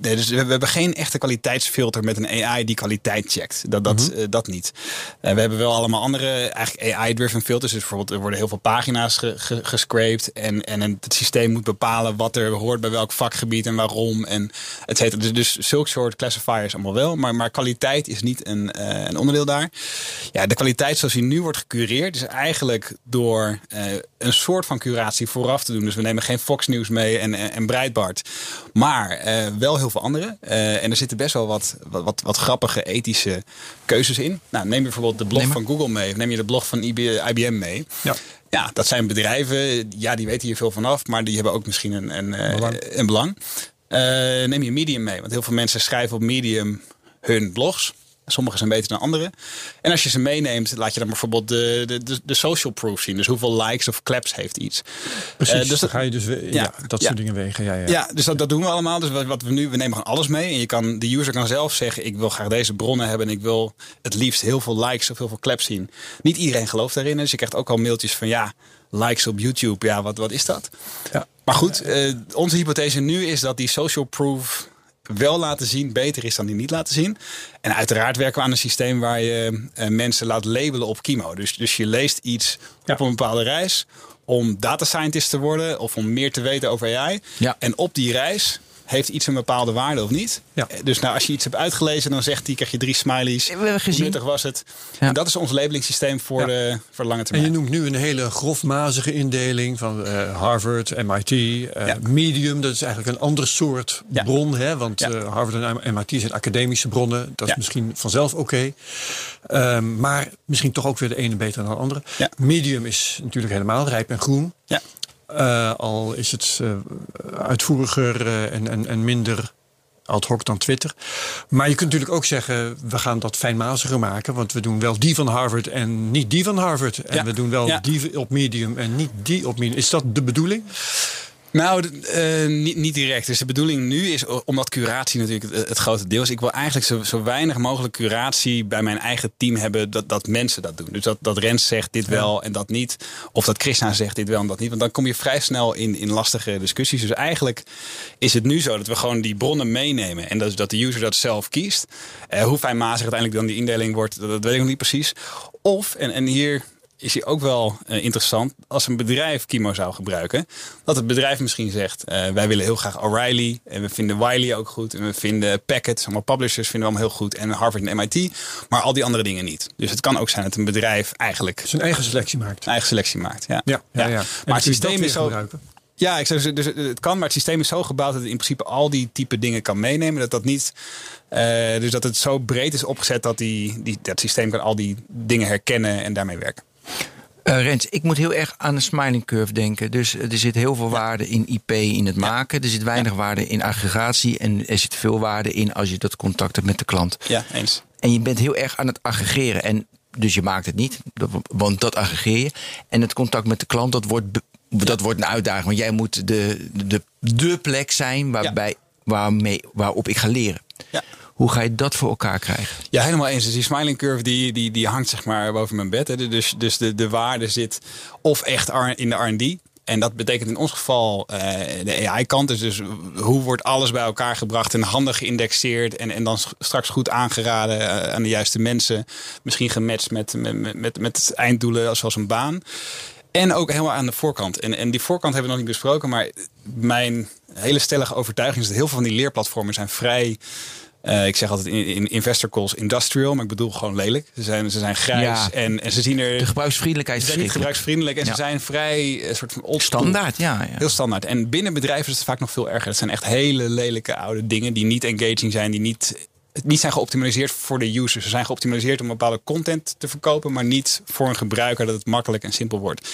nee, dus we, we, hebben geen echte kwaliteitsfilter met een AI die kwaliteit checkt. Dat, dat, mm -hmm. uh, dat niet. Uh, we hebben wel allemaal andere eigenlijk AI-driven filters. Dus bijvoorbeeld, er worden heel veel pagina's ge, ge, gescraped. En, en het systeem moet bepalen wat er hoort bij welk vakgebied en waarom. En et cetera. Dus, dus zulke soort classifiers allemaal wel. Maar, maar kwaliteit is niet een, een onderdeel daar. Ja, de kwaliteit zoals die nu wordt gecureerd, is eigenlijk door een soort van curatie vooraf te doen. Dus we nemen geen Fox News mee en, en, en Breitbart. Maar uh, wel heel veel andere. Uh, en er zitten best wel wat, wat, wat, wat, grappige ethische keuzes in. Nou, neem bijvoorbeeld de blog van Google mee. Of neem je de blog van IBM mee. Ja. Ja, dat zijn bedrijven. Ja, die weten hier veel vanaf. Maar die hebben ook misschien een, een, belang. een belang. Neem je Medium mee. Want heel veel mensen schrijven op Medium hun blogs. Sommige zijn beter dan andere. En als je ze meeneemt, laat je dan bijvoorbeeld de, de, de social proof zien. Dus hoeveel likes of claps heeft iets. Precies, uh, dus dan ga je dus ja, ja, dat ja. soort dingen wegen. Ja, ja. ja dus dat, dat doen we allemaal. Dus wat, wat we nu, we nemen gewoon alles mee. En je kan, de user kan zelf zeggen, ik wil graag deze bronnen hebben. En ik wil het liefst heel veel likes of heel veel claps zien. Niet iedereen gelooft daarin. Dus je krijgt ook al mailtjes van ja, likes op YouTube. Ja, wat, wat is dat? Ja. Maar goed, uh, onze hypothese nu is dat die social proof wel laten zien beter is dan die niet laten zien. En uiteraard werken we aan een systeem waar je uh, mensen laat labelen op Kimo. Dus, dus je leest iets ja. op een bepaalde reis om data scientist te worden of om meer te weten over AI. Ja. En op die reis heeft iets een bepaalde waarde of niet. Ja. Dus nou, als je iets hebt uitgelezen, dan zegt hij, krijg je drie smileys. We hebben gezien. Hoe nuttig was het? Ja. En dat is ons labelingssysteem voor, ja. de, voor de lange termijn. En je noemt nu een hele grofmazige indeling van uh, Harvard, MIT, uh, Medium. Dat is eigenlijk een ander soort bron. Hè? Want uh, Harvard en MIT zijn academische bronnen. Dat is misschien vanzelf oké. Okay. Um, maar misschien toch ook weer de ene beter dan de andere. Medium is natuurlijk helemaal rijp en groen. Ja. Uh, al is het uh, uitvoeriger uh, en, en, en minder ad hoc dan Twitter. Maar je kunt natuurlijk ook zeggen, we gaan dat fijnmaziger maken. Want we doen wel die van Harvard en niet die van Harvard. En ja. we doen wel ja. die op Medium en niet die op Medium. Is dat de bedoeling? Nou, uh, niet, niet direct. Dus de bedoeling nu is, omdat curatie natuurlijk het, het grote deel is. Ik wil eigenlijk zo, zo, weinig mogelijk curatie bij mijn eigen team hebben dat, dat mensen dat doen. Dus dat, dat Rens zegt dit wel en dat niet. Of dat Krishna zegt dit wel en dat niet. Want dan kom je vrij snel in, in lastige discussies. Dus eigenlijk is het nu zo dat we gewoon die bronnen meenemen. En dat, dat de user dat zelf kiest. Uh, hoe fijnmazig uiteindelijk dan die indeling wordt, dat, dat weet ik nog niet precies. Of, en, en hier is hij ook wel uh, interessant als een bedrijf Kimo zou gebruiken. Dat het bedrijf misschien zegt, uh, wij willen heel graag O'Reilly. En we vinden Wiley ook goed. En we vinden Packet, allemaal publishers vinden we allemaal heel goed. En Harvard en MIT. Maar al die andere dingen niet. Dus het kan ook zijn dat een bedrijf eigenlijk... Zijn eigen selectie maakt. Eigen selectie maakt, ja. Ja, ja, ja. ja. Maar het systeem is zo... Gebruiken. Ja, ik zou, dus het kan, maar het systeem is zo gebouwd dat het in principe al die type dingen kan meenemen. Dat dat niet. Uh, dus dat het zo breed is opgezet dat die, die, dat systeem kan al die dingen herkennen en daarmee werken. Uh, Rens, ik moet heel erg aan de smiling curve denken. Dus er zit heel veel ja. waarde in IP in het maken. Er zit weinig ja. waarde in aggregatie. En er zit veel waarde in als je dat contact hebt met de klant. Ja, eens. En je bent heel erg aan het aggregeren. En dus je maakt het niet, want dat aggregeer je. En het contact met de klant, dat wordt, dat wordt een uitdaging. Want jij moet de, de, de plek zijn waarbij, waarmee, waarop ik ga leren. Ja. Hoe ga je dat voor elkaar krijgen? Ja, helemaal eens. Dus die smiling curve die, die, die hangt zeg maar boven mijn bed. Hè. Dus, dus de, de waarde zit of echt in de R&D. En dat betekent in ons geval uh, de AI-kant. Dus, dus hoe wordt alles bij elkaar gebracht en handig geïndexeerd. En, en dan straks goed aangeraden uh, aan de juiste mensen. Misschien gematcht met, met, met, met einddoelen zoals een baan. En ook helemaal aan de voorkant. En, en die voorkant hebben we nog niet besproken. Maar mijn hele stellige overtuiging is dat heel veel van die leerplatformen zijn vrij uh, ik zeg altijd in, in investor calls industrial, maar ik bedoel gewoon lelijk. Ze zijn, ze zijn grijs ja, en, en ze zien er. De gebruiksvriendelijkheid ze zijn niet gebruiksvriendelijk en ja. ze zijn vrij een soort van old standaard. Ja, ja, heel standaard. En binnen bedrijven is het vaak nog veel erger. Het zijn echt hele lelijke oude dingen die niet engaging zijn, die niet niet zijn geoptimaliseerd voor de users. Ze zijn geoptimaliseerd om bepaalde content te verkopen, maar niet voor een gebruiker dat het makkelijk en simpel wordt.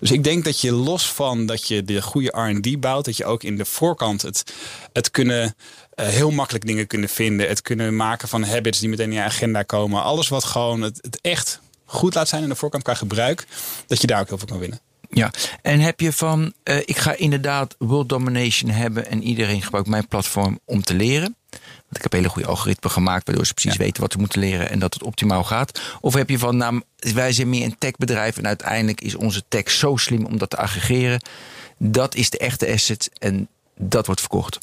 Dus ik denk dat je los van dat je de goede RD bouwt, dat je ook in de voorkant het, het kunnen. Uh, heel makkelijk dingen kunnen vinden. Het kunnen maken van habits die meteen in je agenda komen. Alles wat gewoon het, het echt goed laat zijn aan de voorkant qua gebruik. Dat je daar ook heel veel kan winnen. Ja, en heb je van, uh, ik ga inderdaad world domination hebben en iedereen gebruikt mijn platform om te leren. Want ik heb hele goede algoritmen gemaakt waardoor ze precies weten wat ze moeten leren en dat het optimaal gaat. Of heb je van, nou, wij zijn meer een techbedrijf en uiteindelijk is onze tech zo slim om dat te aggregeren. Dat is de echte asset en dat wordt verkocht.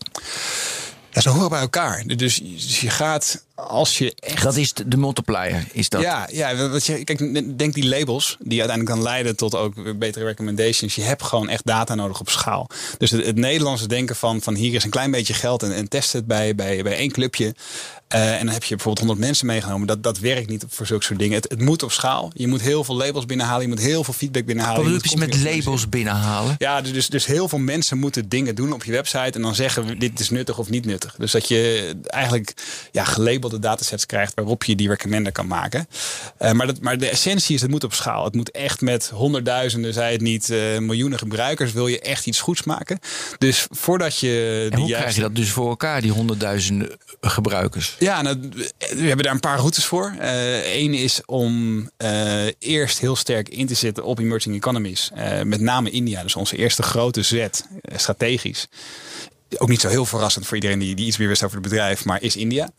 Ja, ze horen bij elkaar. Dus je gaat als je echt... Dat is de multiplier, is dat? Ja, ja wat je, kijk, denk die labels die uiteindelijk dan leiden tot ook betere recommendations. Je hebt gewoon echt data nodig op schaal. Dus het, het Nederlandse denken van, van hier is een klein beetje geld en, en test het bij, bij, bij één clubje. Uh, en dan heb je bijvoorbeeld 100 mensen meegenomen. Dat, dat werkt niet voor zulke soort dingen. Het, het moet op schaal. Je moet heel veel labels binnenhalen. Je moet heel veel feedback binnenhalen. Wat bedoel je met labels binnenhalen? Ja, dus, dus, dus heel veel mensen moeten dingen doen op je website. En dan zeggen we dit is nuttig of niet nuttig. Dus dat je eigenlijk ja, gelabelde datasets krijgt waarop je die recommender kan maken. Uh, maar, dat, maar de essentie is, het moet op schaal. Het moet echt met honderdduizenden, zei het niet, uh, miljoenen gebruikers. Wil je echt iets goeds maken. Dus voordat je... En hoe krijg je dat dus voor elkaar, die honderdduizenden gebruikers? Ja, nou, we hebben daar een paar routes voor. Eén is om eerst heel sterk in te zetten op emerging economies. Met name India, dus onze eerste grote zet, strategisch. Ook niet zo heel verrassend voor iedereen die, die iets meer wist over het bedrijf, maar is India.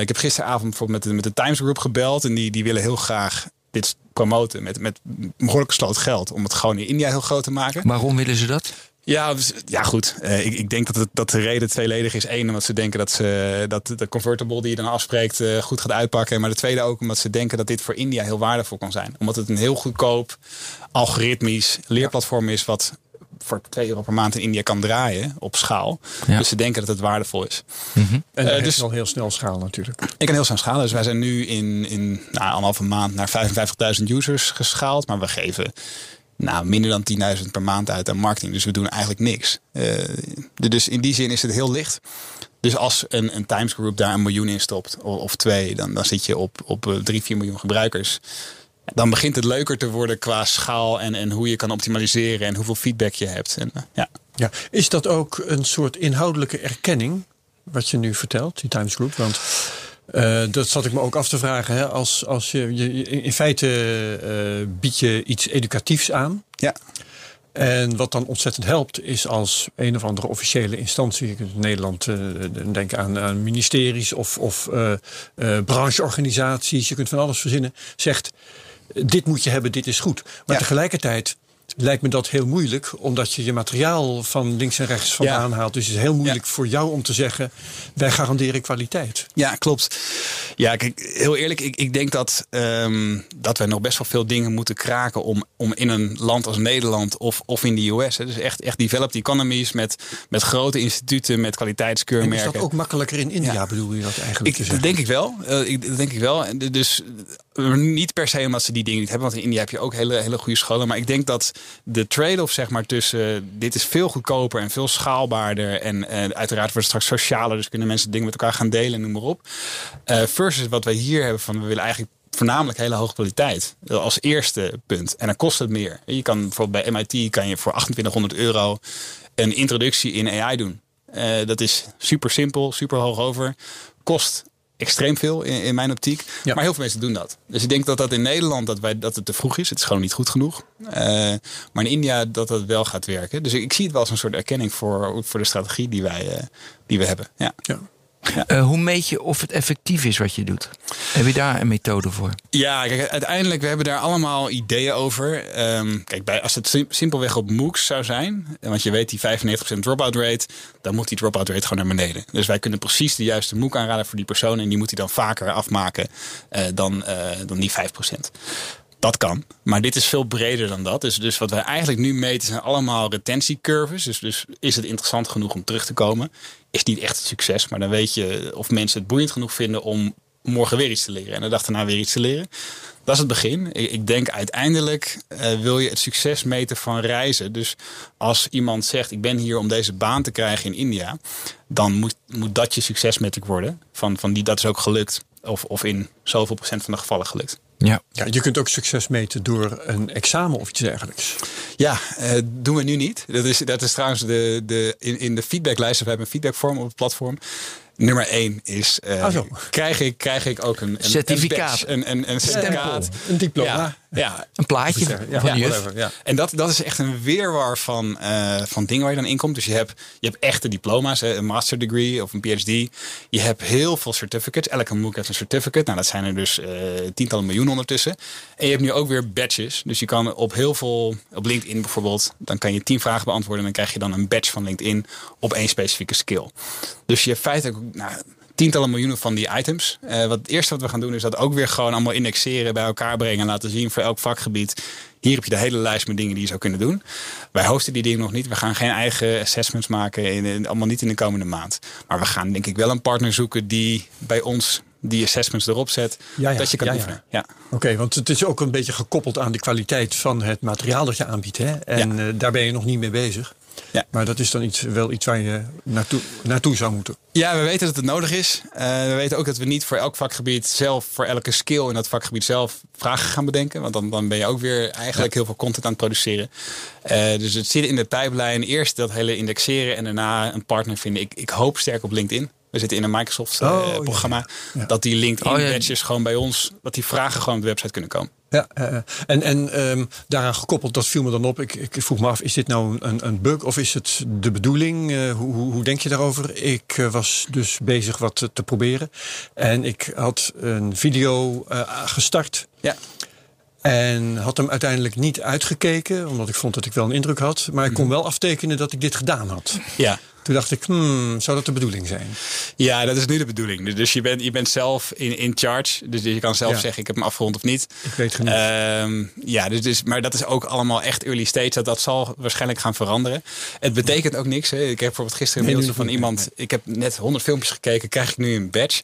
ik heb gisteravond bijvoorbeeld met de, met de Times Group gebeld en die, die willen heel graag dit promoten met, met behoorlijk gesloten geld. Om het gewoon in India heel groot te maken. Waarom willen ze dat? Ja, dus, ja goed. Uh, ik, ik, denk dat, het, dat de reden tweeledig is. Eén, omdat ze denken dat, ze, dat de convertible die je dan afspreekt uh, goed gaat uitpakken. Maar de tweede ook omdat ze denken dat dit voor India heel waardevol kan zijn. Omdat het een heel goedkoop, algoritmisch leerplatform is... wat voor 2 euro per maand in India kan draaien op schaal. Ja. Dus ze denken dat het waardevol is. Mm -hmm. En uh, dus al heel snel schaal natuurlijk. Ik kan heel snel schalen. Dus wij zijn nu in, in nou, anderhalve maand naar 55.000 users geschaald. Maar we geven nou, minder dan 10.000 per maand uit aan marketing. Dus we doen eigenlijk niks. Uh, dus in die zin is het heel licht. Dus als een, een Times Group daar een miljoen in stopt, of, of twee, dan, dan zit je op, op 3, 4 miljoen gebruikers. Dan begint het leuker te worden qua schaal en, en hoe je kan optimaliseren en hoeveel feedback je hebt. En, uh, ja. Ja, is dat ook een soort inhoudelijke erkenning, wat je nu vertelt, die Times Group? Want uh, dat zat ik me ook af te vragen. Hè? Als, als je, je, in feite uh, bied je iets educatiefs aan. Ja. En wat dan ontzettend helpt, is als een of andere officiële instantie, in Nederland uh, aan, aan, ministeries of, of brancheorganisaties, je kunt van alles verzinnen, zegt: dit moet je hebben, dit is goed. Maar ja. tegelijkertijd lijkt me dat heel moeilijk, omdat je je materiaal van links en rechts vandaan ja. haalt. Dus het is heel moeilijk ja. voor jou om te zeggen: wij garanderen kwaliteit. Ja, klopt. Ja, kijk, heel eerlijk, ik, ik denk dat, um, dat wij nog best wel veel dingen moeten kraken om, om in een land als Nederland of, of in de US, hè, dus echt, echt developed economies met, met grote instituten, met kwaliteitskeurmerken. En is dat ook makkelijker in India, ja. bedoel je dat eigenlijk? Ik, dat denk ik wel. Uh, ik, dat denk ik wel. Dus niet per se omdat ze die dingen niet hebben, want in India heb je ook hele, hele goede scholen. Maar ik denk dat de trade-off zeg maar, tussen uh, dit is veel goedkoper en veel schaalbaarder. En uh, uiteraard wordt het straks socialer, dus kunnen mensen dingen met elkaar gaan delen en noem maar op. Uh, versus wat wij hier hebben van we willen eigenlijk voornamelijk hele hoge kwaliteit. Als eerste punt. En dan kost het meer. Je kan bijvoorbeeld bij MIT kan je voor 2800 euro een introductie in AI doen. dat is super simpel, super hoog over. Kost extreem veel in, in mijn optiek. Ja. Maar heel veel mensen doen dat. Dus ik denk dat dat in Nederland dat, wij, dat het te vroeg is. Het is gewoon niet goed genoeg. Uh, maar in India dat dat wel gaat werken. Dus ik, ik, zie het wel als een soort erkenning voor, voor de strategie die wij uh, die we hebben. Ja. ja. Ja. Uh, hoe meet je of het effectief is wat je doet? Heb je daar een methode voor? Ja, kijk, uiteindelijk, we hebben daar allemaal ideeën over. Um, kijk, bij, als het simpelweg op MOOCs zou zijn, want je weet die 95% dropout rate, dan moet die dropout rate gewoon naar beneden. Dus wij kunnen precies de juiste MOOC aanraden voor die persoon en die moet hij dan vaker afmaken uh, dan, uh, dan die 5%. Dat kan. Maar dit is veel breder dan dat. Dus, dus wat wij eigenlijk nu meten zijn allemaal retentiecurves. Dus, dus is het interessant genoeg om terug te komen? Is niet echt een succes. Maar dan weet je of mensen het boeiend genoeg vinden om morgen weer iets te leren. En de dag daarna weer iets te leren. Dat is het begin. Ik, denk uiteindelijk uh, wil je het succes meten van reizen. Dus als iemand zegt: Ik ben hier om deze baan te krijgen in India, dan moet, moet dat je succesmetric worden. Van, van die dat is ook gelukt. Of, of in zoveel procent van de gevallen gelukt. Ja. ja, je kunt ook succes meten door een examen of iets dergelijks. Ja, uh, doen we nu niet. Dat is, dat is trouwens de, de, in, in de feedbacklijst. We hebben een feedbackvorm op het platform. Nummer één is, uh, krijg, ik, krijg ik ook een, een certificaat. Een, een, een, certificaat. Een diploma. Ja, een plaatje ja, van ja, juf. Ja. En dat, dat is echt een weerwar van, uh, van dingen waar je dan in komt. Dus je hebt, je hebt echte diploma's, hè, een master degree of een PhD. Je hebt heel veel certificates. Elke MOOC heeft een certificate. Nou, dat zijn er dus uh, tientallen miljoen ondertussen. En je hebt nu ook weer badges. Dus je kan op heel veel, op LinkedIn bijvoorbeeld, dan kan je tien vragen beantwoorden. En dan krijg je dan een badge van LinkedIn op één specifieke skill. Dus je hebt feitelijk nou, tientallen miljoenen van die items. Uh, wat het eerste wat we gaan doen is dat ook weer gewoon allemaal indexeren, bij elkaar brengen en laten zien voor elk vakgebied. Hier heb je de hele lijst met dingen die je zou kunnen doen. Wij hosten die dingen nog niet. We gaan geen eigen assessments maken, in, allemaal niet in de komende maand. Maar we gaan denk ik wel een partner zoeken die bij ons die assessments erop zet, ja, ja, dat je kan ja, oefenen. Ja. Oké, want het is ook een beetje gekoppeld aan de kwaliteit van het materiaal dat je aanbiedt. Hè? En uh, daar ben je nog niet mee bezig. Ja. Maar dat is dan iets, wel iets waar je naartoe, naartoe zou moeten. Ja, we weten dat het nodig is. Uh, we weten ook dat we niet voor elk vakgebied zelf, voor elke skill in dat vakgebied zelf vragen gaan bedenken. Want dan, dan ben je ook weer eigenlijk heel veel content aan het produceren. Uh, dus het zit in de pijplijn. Eerst dat hele indexeren en daarna een partner vinden. Ik, ik hoop sterk op LinkedIn. We zitten in een Microsoft-programma. Uh, oh, ja. Dat die LinkedIn-badges oh, gewoon bij ons, dat die vragen gewoon op de website kunnen komen. Ja, uh, en, en um, daaraan gekoppeld, dat viel me dan op. Ik, ik vroeg me af, is dit nou een, een bug of is het de bedoeling? Uh, hoe, hoe, hoe, denk je daarover? Ik uh, was dus bezig wat te, te, proberen. En ik had een video gestart. Ja. En had hem uiteindelijk niet uitgekeken, omdat ik vond dat ik wel een indruk had. Maar ik kon mhm. wel aftekenen dat ik dit gedaan had. Ja. Toen dacht ik, hmm, zou dat de bedoeling zijn? Ja, dat is nu de bedoeling. Dus je bent, je bent zelf in, in charge. Dus je kan zelf zeggen, ik heb hem afgerond of niet. Ik weet genoeg. Uh, ja, dus, dus, maar dat is ook allemaal echt early stage. Dat, dat zal waarschijnlijk gaan veranderen. Het betekent ook niks. Hè. Ik heb bijvoorbeeld gisteren een mailtje van iemand. Ik heb net 100 filmpjes gekeken. Krijg ik nu een badge?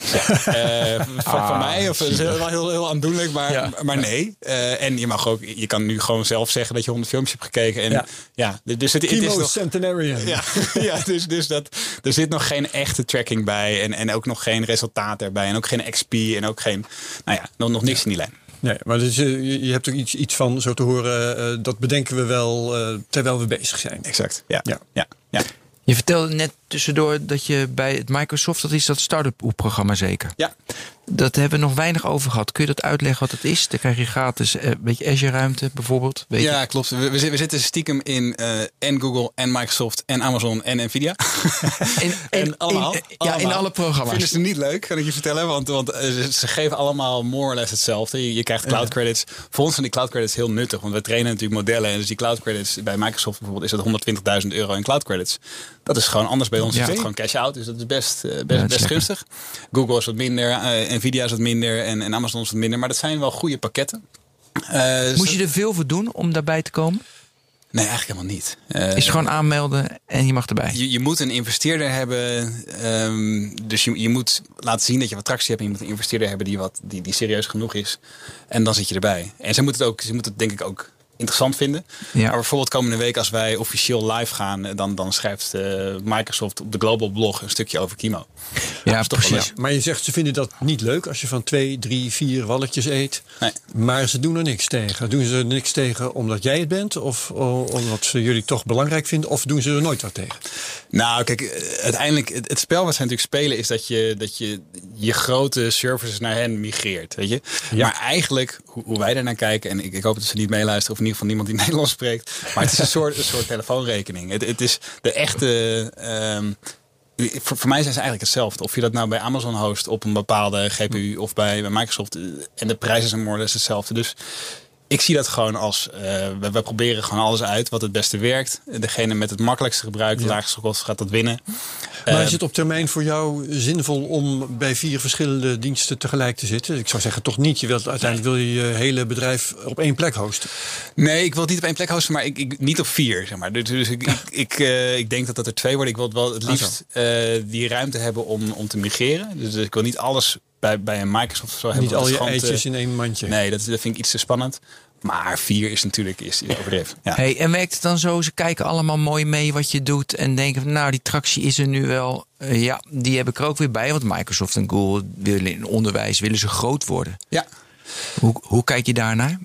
Uh, van, ah, mij. Of, is wel heel, heel aandoenlijk, maar, maar nee. Uh, en je mag ook, je kan nu gewoon zelf zeggen dat je honderd filmpjes hebt gekeken. En, ja. ja dus het, het is nog, Centenarian. Ja, ja dus, dus dat, er zit nog geen echte tracking bij. En, en ook nog geen resultaat erbij. En ook geen XP. En ook geen, nou ja, nog, nog niks in die lijn. Nee, maar dus, uh, je hebt er iets, iets van, zo te horen, uh, dat bedenken we wel terwijl we bezig zijn. Exact, ja. ja. ja. Je vertelde net tussendoor dat je bij het Microsoft, dat is dat start-up programma zeker? Ja. Dat hebben we nog weinig over gehad. Kun je dat uitleggen wat het is? Dan krijg je gratis een beetje Azure-ruimte bijvoorbeeld. Weet ja, klopt. We, we, zitten stiekem in uh, en Google en Microsoft en Amazon en Nvidia. In, en allemaal, Ja, in alle programma's. Vinden ze niet leuk, kan ik je vertellen. Want, want uh, ze geven allemaal more or less hetzelfde. Je, je krijgt cloud credits. Voor ons zijn die cloud credits heel nuttig. Want we trainen natuurlijk modellen. En dus die cloud credits bij Microsoft bijvoorbeeld is dat 120.000 euro in cloud credits. Dat is gewoon anders bij ons. Ja. Is dat gewoon cash out. Dus dat is best, best, ja, best gunstig. Google is wat minder. Nvidia is wat minder en, en Amazon is wat minder. Maar dat zijn wel goede pakketten. Uh, Moest je er veel voor doen om daarbij te komen? Nee, eigenlijk helemaal niet. Uh, is gewoon aanmelden en je mag erbij. Je, je moet een investeerder hebben. Um, dus je, je moet laten zien dat je wat tractie hebt. En je moet een investeerder hebben die, wat, die, die serieus genoeg is. En dan zit je erbij. En ze moeten het ook, ze moeten het denk ik ook interessant vinden. Ja. Maar bijvoorbeeld komende week als wij officieel live gaan, eh, dan, dan schrijft uh, Microsoft op de Global Blog een stukje over Kimo. Ja, precies. Maar je zegt ze vinden dat niet leuk als je van twee, drie, vier walletjes eet. Nee. Maar ze doen er niks tegen. Doen ze er niks tegen omdat jij het bent? Of omdat ze jullie toch belangrijk vinden? Of doen ze er nooit wat tegen? Nou, kijk, eh, uiteindelijk, het, spel wat ze natuurlijk spelen is dat je, dat je je grote services naar hen migreert. Weet je? Ja. Maar eigenlijk, hoe, hoe wij naar kijken, en ik, ik hoop dat ze niet meeluisteren of niet van niemand die Nederlands spreekt. Maar het is een soort, een soort telefoonrekening. Het, het is de echte. Um, voor, voor, mij zijn ze eigenlijk hetzelfde. Of je dat nou bij Amazon host op een bepaalde GPU of bij, bij Microsoft. Eh, en de prijzen zijn more hetzelfde. Dus ik zie dat gewoon als, uh, we, we, proberen gewoon alles uit wat het beste werkt. Degene met het makkelijkste gebruik, de laagste kosten gaat dat winnen. Maar is ehm, het op termijn voor jou zinvol om bij vier verschillende diensten tegelijk te zitten? Ik zou zeggen toch niet. Je wilt, uiteindelijk wil je je hele bedrijf op één plek hosten. Nee, ik wil het niet op één plek hosten, maar ik, ik niet op vier. Zeg maar. Dus, dus ik, ik, ik, uh, ik, denk dat dat er twee worden. Ik wil wel het liefst uh, die ruimte hebben om, om te migreren. Dus ik wil niet alles bij, bij een Microsoft of zo Niet hebben. al je eitjes in één mandje. Nee, dat, dat vind ik iets te spannend. Maar vier is natuurlijk is, is overdreven. Ja. Hey, en werkt het dan zo? Ze kijken allemaal mooi mee wat je doet. En denken van, nou, die tractie is er nu wel. Eh, ja, die heb ik er ook weer bij. Want Microsoft en Google willen in onderwijs willen ze groot worden. ja. Hoe, hoe kijk je daarnaar?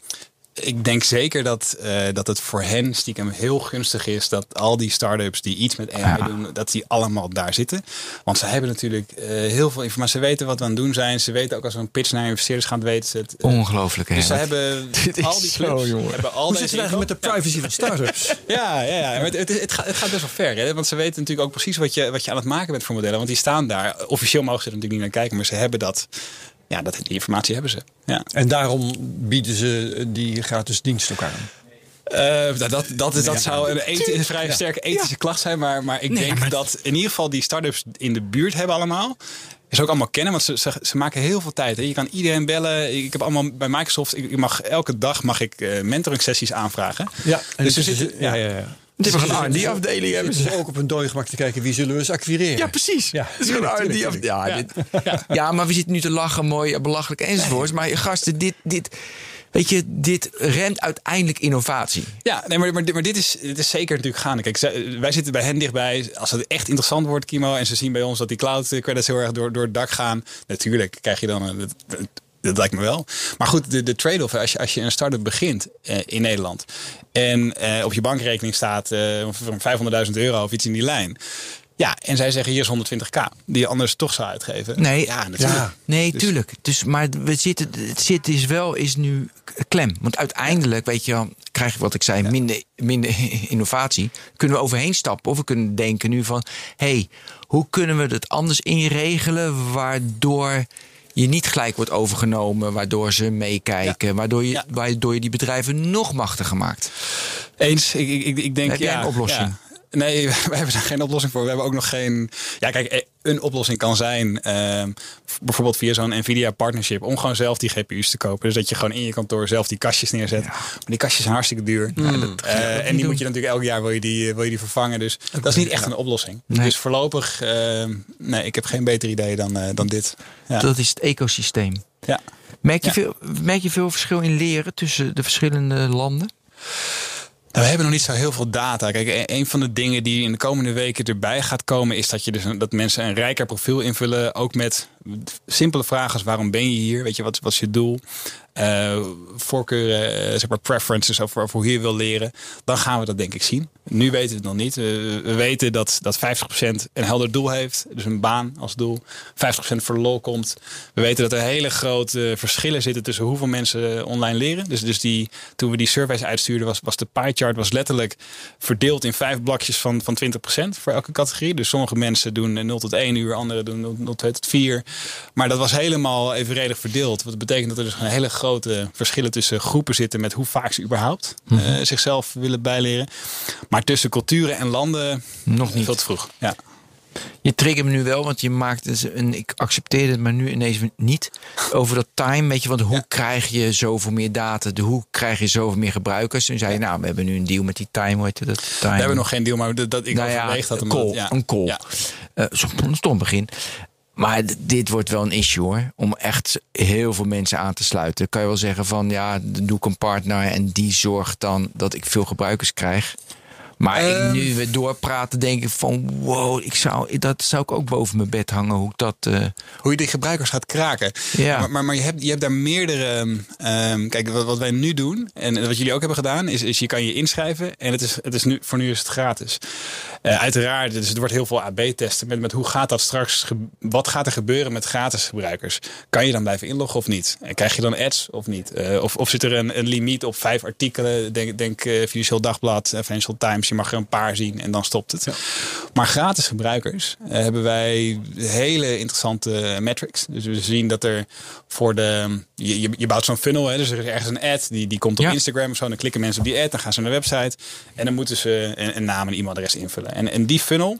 Ik denk zeker dat, eh, dat het voor hen stiekem heel gunstig is dat al die start-ups die iets met AI Ja. doen, dat die allemaal daar zitten. Want ze hebben natuurlijk eh, heel veel informatie. Ze weten wat we aan het doen zijn. Ze weten ook als we een pitch naar investeerders gaan, weten ze het. Ongelooflijk, hè? dus ze hebben al die zo, clubs, jongen. hebben al Hoe deze zit het eigenlijk met de privacy van startups? Ja, ja, ja. Maar het, het, het, gaat, het gaat best wel ver. Hè? Want ze weten natuurlijk ook precies wat je, wat je aan het maken bent voor modellen. Want die staan daar. Officieel mogen ze er natuurlijk niet naar kijken. Maar ze hebben dat. Ja, dat, die informatie hebben ze. Ja. En daarom bieden ze die gratis dienst ook aan. Eh, dat, dat, dat, dat zou een, vrij sterke ethische klacht zijn. Maar, maar ik Nee, denk maar- dat in ieder geval die start-ups in de buurt hebben allemaal. Ze ook allemaal kennen, want ze, ze, ze maken heel veel tijd. Hè. Je kan iedereen bellen. Ik heb allemaal bij Microsoft. Ik ik mag, elke dag mag ik eh mentoring sessies aanvragen. Ja, en Dus dus er zitten, ja, ja, ja. Dit is Ze een R&D-afdeling ze hebben ze. ook op een dode gemak te kijken wie zullen we eens acquireren. Ja, precies. Ja, Het is gewoon een R&D. Ja, dit- ja, maar we zitten nu te lachen, mooi, belachelijk enzovoorts. Maar gasten, dit, dit, weet je, dit remt uiteindelijk innovatie. Ja, nee, maar, maar, dit- maar dit, is, dit is zeker natuurlijk gaande. Kijk, zij- wij zitten bij hen dichtbij. Als het echt interessant wordt, Kimo, en ze zien bij ons dat die cloud credits heel erg door, door het dak gaan. Natuurlijk krijg je dan een. Dat, dat, dat lijkt me wel. Maar goed, de, de trade-off, als je, als je een start-up begint eh, in Nederland. en eh, op je bankrekening staat eh, van 500.000 euro of iets in die lijn. Ja, en zij zeggen hier is 120k, die je anders toch zou uitgeven. Nee, ja, natuurlijk. Ja. Nee, Dus- tuurlijk. Dus, maar we zitten, het zit is wel is nu klem. Want uiteindelijk, weet je wel, krijg je wat ik zei, minder, minder innovatie. Kunnen we overheen stappen of we kunnen denken nu van... hé, hey, hoe kunnen we het anders inregelen waardoor je niet gelijk wordt overgenomen... waardoor ze meekijken, waardoor, je, Ja. waardoor je die bedrijven nog machtiger maakt. Eens, ik, ik, ik denk Heb jij ja, een oplossing? Nee, we hebben daar geen oplossing voor. We hebben ook nog geen. Ja, kijk, eh, een oplossing kan zijn. ehm, bijvoorbeeld via zo'n Nvidia partnership. Om gewoon zelf die GPU's te kopen. Dus dat je gewoon in je kantoor zelf die kastjes neerzet. Maar die kastjes zijn hartstikke duur. Eh, en die moet je natuurlijk elk jaar wil je die, wil je die vervangen. Dus dat is niet echt een oplossing. Nee. Dus voorlopig, ehm, nee, ik heb geen beter idee dan, eh, dan dit. Ja. Dat is het ecosysteem. ja. Merk je, Ja. veel, merk je veel verschil in leren tussen de verschillende landen? Nou, we hebben nog niet zo heel veel data. Kijk, e- een van de dingen die in de komende weken erbij gaat komen, is dat, je dus dat mensen een rijker profiel invullen. Ook met simpele vragen als waarom ben je hier? Weet je, wat, wat is je doel? Eh, voorkeuren, eh, zeg maar preferences over, hoe je wil leren. Dan gaan we dat denk ik zien. Nu weten we het nog niet. We, we weten dat, dat 50% een helder doel heeft. Dus een baan als doel. 50% voor lol komt. We weten dat er hele grote verschillen zitten tussen hoeveel mensen online leren. Dus, dus die, toen we die surveys uitstuurden, was, was de pie chart was letterlijk verdeeld in vijf blokjes van, van 20% voor elke categorie. Dus sommige mensen doen 0 tot 1 uur, anderen doen 0, 0 tot 4. Maar dat was helemaal evenredig verdeeld. Wat betekent dat er dus een hele grote verschillen tussen groepen zitten met hoe vaak ze überhaupt eh, zichzelf willen bijleren. Maar tussen culturen en landen Nog niet. veel te vroeg. Ja. Je triggert me nu wel, want je maakt dus een. Ik accepteer het, maar nu ineens niet. Over dat time. Weet je, want hoe krijg je zoveel meer data? De, hoe krijg je zoveel meer gebruikers? Toen zei je, nou, we hebben nu een deal met die time. Hoe dat? Time. We hebben nog geen deal, maar dat, dat ik nou ja, overweeg dat. een call. ja. Een call. Ja. Een stom begin. Maar dit wordt wel een issue hoor. Om echt heel veel mensen aan te sluiten. Kan je wel zeggen van ja, dan doe ik een partner en die zorgt dan dat ik veel gebruikers krijg. Maar ik, Ehm. nu we doorpraten, denk ik van wow, ik zou, dat zou ik ook boven mijn bed hangen. Hoe ik dat. eh, Hoe je die gebruikers gaat kraken. Ja. Maar, maar, maar je, hebt, je hebt daar meerdere. ehm, kijk, wat, wat wij nu doen en wat jullie ook hebben gedaan, is, is je kan je inschrijven en het is, het is nu, voor nu is het gratis. Eh, uiteraard, dus het wordt heel veel AB-testen met, met hoe gaat dat straks, wat gaat er gebeuren met gratis gebruikers? Kan je dan blijven inloggen of niet? En krijg je dan ads of niet? Eh, of, of zit er een, een limiet op vijf artikelen? Denk, denk eh, Financieel Dagblad, Financial Times, je mag er een paar zien en dan stopt het. Maar gratis gebruikers hebben wij hele interessante metrics. Dus we zien dat er voor de. Je, je, je bouwt zo'n funnel, hè, dus er is ergens een ad die, die komt op Ja. Instagram of zo. Dan klikken mensen op die ad, dan gaan ze naar de website en dan moeten ze een, een naam en e-mailadres invullen. En, en die funnel.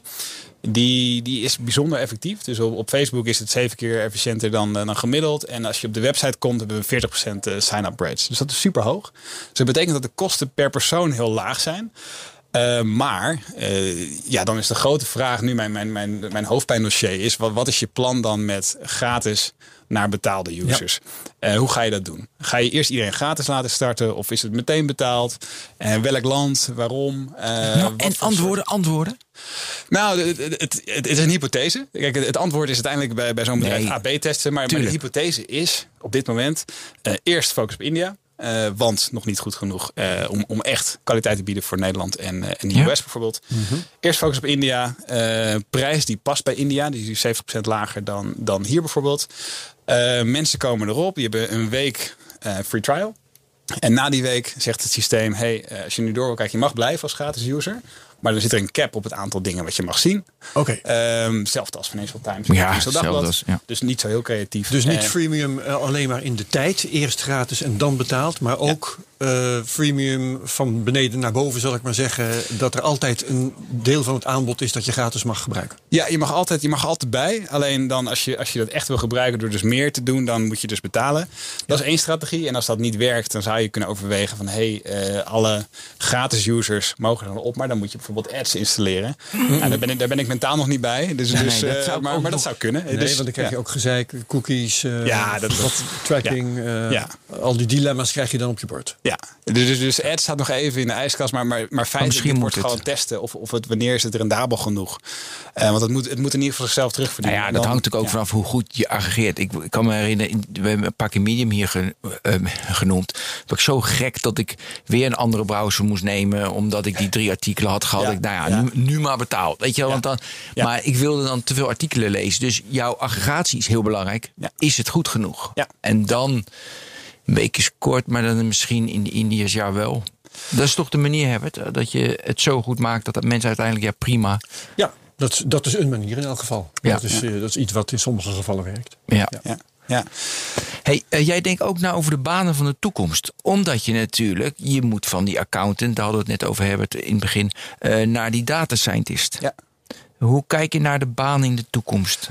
Die, die is bijzonder effectief. Dus op, Facebook is het zeven keer efficiënter dan, eh, dan gemiddeld. En als je op de website komt, hebben we 40% eh, sign-up rates. Dus dat is super hoog. Dus dat betekent dat de kosten per persoon heel laag zijn. Uh, maar ja, dan is de grote vraag nu, mijn, mijn, mijn, mijn hoofdpijndossier is: wat, wat is je plan dan met gratis naar betaalde users. hoe ga je dat doen? Ga je eerst iedereen gratis laten starten of is het meteen betaald? En welk land? Waarom? Nou, en antwoorden, antwoorden? Nou, het, het, het, is een hypothese. Kijk, het antwoord is uiteindelijk bij, bij zo'n bedrijf AB testen. Maar, maar, de hypothese is op dit moment eerst focus op India. Uh, want nog niet goed genoeg uh, om, om echt kwaliteit te bieden voor Nederland en, uh, en de US bijvoorbeeld. Mm -hmm. Eerst focus op India. prijs die past bij India. Die is 70% lager dan, dan hier bijvoorbeeld. Mensen komen erop. Je hebt een week free trial. En na die week zegt het systeem: hey, als je nu door wil kijken, je mag blijven als gratis user. Maar dan zit er een cap op het aantal dingen wat je mag zien. Oké. Okay. Um, zelfde als Financial Times. Ja, zelfs, ja. Dus niet zo heel creatief. Dus niet freemium alleen maar in de tijd. Eerst gratis en dan betaald. Maar ook uh, freemium van beneden naar boven, zal ik maar zeggen. Dat er altijd een deel van het aanbod is dat je gratis mag gebruiken. Ja, je mag altijd, je mag altijd bij. Alleen dan als je, als je dat echt wil gebruiken door dus meer te doen, dan moet je dus betalen. Dat is één strategie. En als dat niet werkt, dan zou je kunnen overwegen van hé, hey, uh, alle gratis users mogen dan op. Maar dan moet je bijvoorbeeld ads installeren. Nou, daar, ben ik, daar ben ik mentaal nog niet bij. Dus, nee, dus, nee, uh, maar, maar dat zou kunnen. Nee, dus, want dan krijg je ook gezeik, cookies, ja, dat, wat, tracking. Ja. Al die dilemma's krijg je dan op je bord. Ja, dus, dus, dus ad staat nog even in de ijskast. Maar, maar, maar feitelijk wordt gewoon testen of, of het, wanneer is het rendabel genoeg. Uh, want het moet, het moet in ieder geval zichzelf terugverdienen. Nou ja, dat hangt natuurlijk ook vanaf hoe goed je aggregeert. Ik, ik kan me herinneren, we hebben een pakje medium hier ge, uh, genoemd. Dat ik zo gek dat ik weer een andere browser moest nemen. Omdat ik die drie artikelen had gehad. Ja, ik, nou ja, ja. Nu, nu, maar betaald. Weet je wel, want dan, Maar ik wilde dan te veel artikelen lezen. Dus jouw aggregatie is heel belangrijk. Is het goed genoeg? En dan een week is kort, maar dan misschien in de Indiërs jaar wel. Dat is toch de manier, Herbert? Dat je het zo goed maakt dat, dat mensen uiteindelijk, ja prima. Ja, dat, dat is een manier in elk geval. Ja. Dat, is, ja. dat is iets wat in sommige gevallen werkt. Ja. ja. Ja. Hey, uh, jij denkt ook na over de banen van de toekomst. Omdat je natuurlijk, je moet van die accountant, daar hadden we het net over Herbert in het begin, uh, naar die data scientist. Ja. Hoe kijk je naar de baan in de toekomst?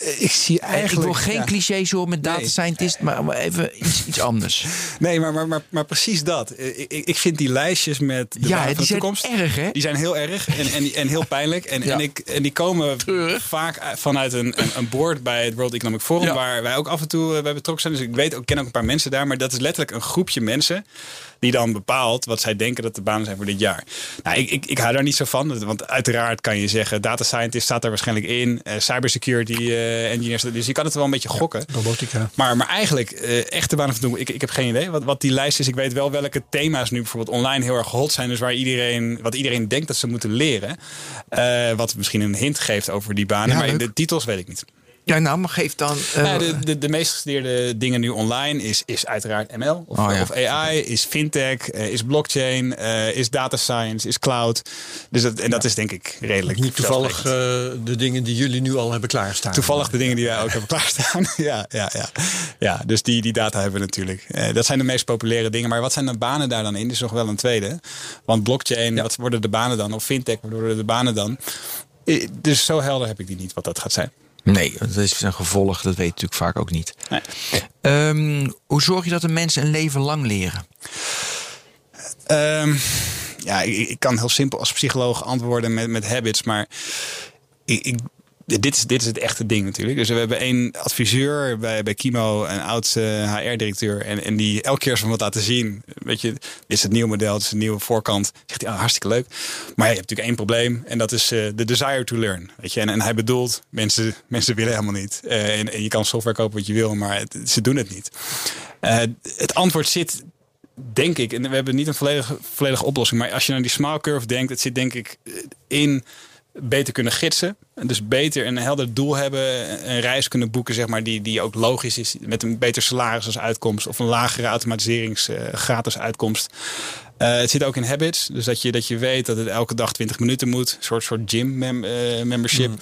Eh, ik zie eigenlijk. Ik wil geen ja. clichés horen met data nee. scientist, maar even iets, iets anders. Nee, maar, maar, maar, maar precies dat. Eh, ik, ik vind die lijstjes met de ja, van die de toekomst. Zijn erg, hè? Die zijn heel erg en, en, en heel pijnlijk. En, ja. en, ik, en die komen Treurig. vaak vanuit een, een, een board bij het World Economic Forum, ja. waar wij ook af en toe bij betrokken zijn. Dus ik weet ook, ken ook een paar mensen daar, maar dat is letterlijk een groepje mensen die dan bepaalt wat zij denken dat de banen zijn voor dit jaar. Nou, ik, ik, ik hou daar niet zo van, want uiteraard kan je zeggen, data scientist staat er waarschijnlijk in, uh, cybersecurity uh, engineers, dus je kan het wel een beetje gokken. Ja, robotica. Maar, maar eigenlijk, uh, echte banen van doen, ik, ik heb geen idee wat, wat die lijst is. Ik weet wel welke thema's nu bijvoorbeeld online heel erg hot zijn, dus waar iedereen, wat iedereen denkt dat ze moeten leren. wat misschien een hint geeft over die banen, ja, maar in de titels weet ik niet. Ja, nou, maar geef dan. Uh... Nou, de, de, de meest gestudeerde dingen nu online is, is uiteraard ML of, oh, ja. of AI, is fintech, uh, is blockchain, uh, is data science, is cloud. Dus dat, en ja. dat is denk ik redelijk. Niet toevallig de dingen die jullie nu al hebben klaarstaan. Toevallig de dingen die wij ook hebben klaarstaan. ja, ja, ja. ja, dus die, die data hebben we natuurlijk. dat zijn de meest populaire dingen. Maar wat zijn de banen daar dan in? Dat is nog wel een tweede. Want blockchain, ja. wat worden de banen dan? Of fintech, wat worden de banen dan? Dus zo helder heb ik die niet wat dat gaat zijn. Nee, dat is een gevolg, dat weet je natuurlijk vaak ook niet. Nee. Um, hoe zorg je dat de mensen een leven lang leren? Um, ja, ik, ik, kan heel simpel als psycholoog antwoorden met, met habits, maar ik, ik dit is, dit is het echte ding natuurlijk. Dus we hebben één adviseur bij, bij Kimo, een oud uh, HR-directeur. En, en die elke keer we wat laten zien. Weet je, dit is het nieuwe model, dit is de nieuwe voorkant. Zegt hij, oh, hartstikke leuk. Maar je hebt natuurlijk één probleem. En dat is de uh, desire to learn. Weet je, en, en hij bedoelt, mensen, mensen willen helemaal niet. Uh, en, en, je kan software kopen wat je wil, maar ze doen het niet. het antwoord zit denk ik, en we hebben niet een volledige, volledige oplossing, maar als je naar die smile curve denkt, het zit denk ik in beter kunnen gidsen. Dus beter een helder doel hebben. Een reis kunnen boeken, zeg maar, die, die ook logisch is. Met een beter salaris als uitkomst. Of een lagere automatiseringsgratis uh, gratis uitkomst. Uh, het zit ook in habits. Dus dat je, dat je weet dat het elke dag 20 minuten moet. Een soort, soort gym mem, uh, membership. Mm.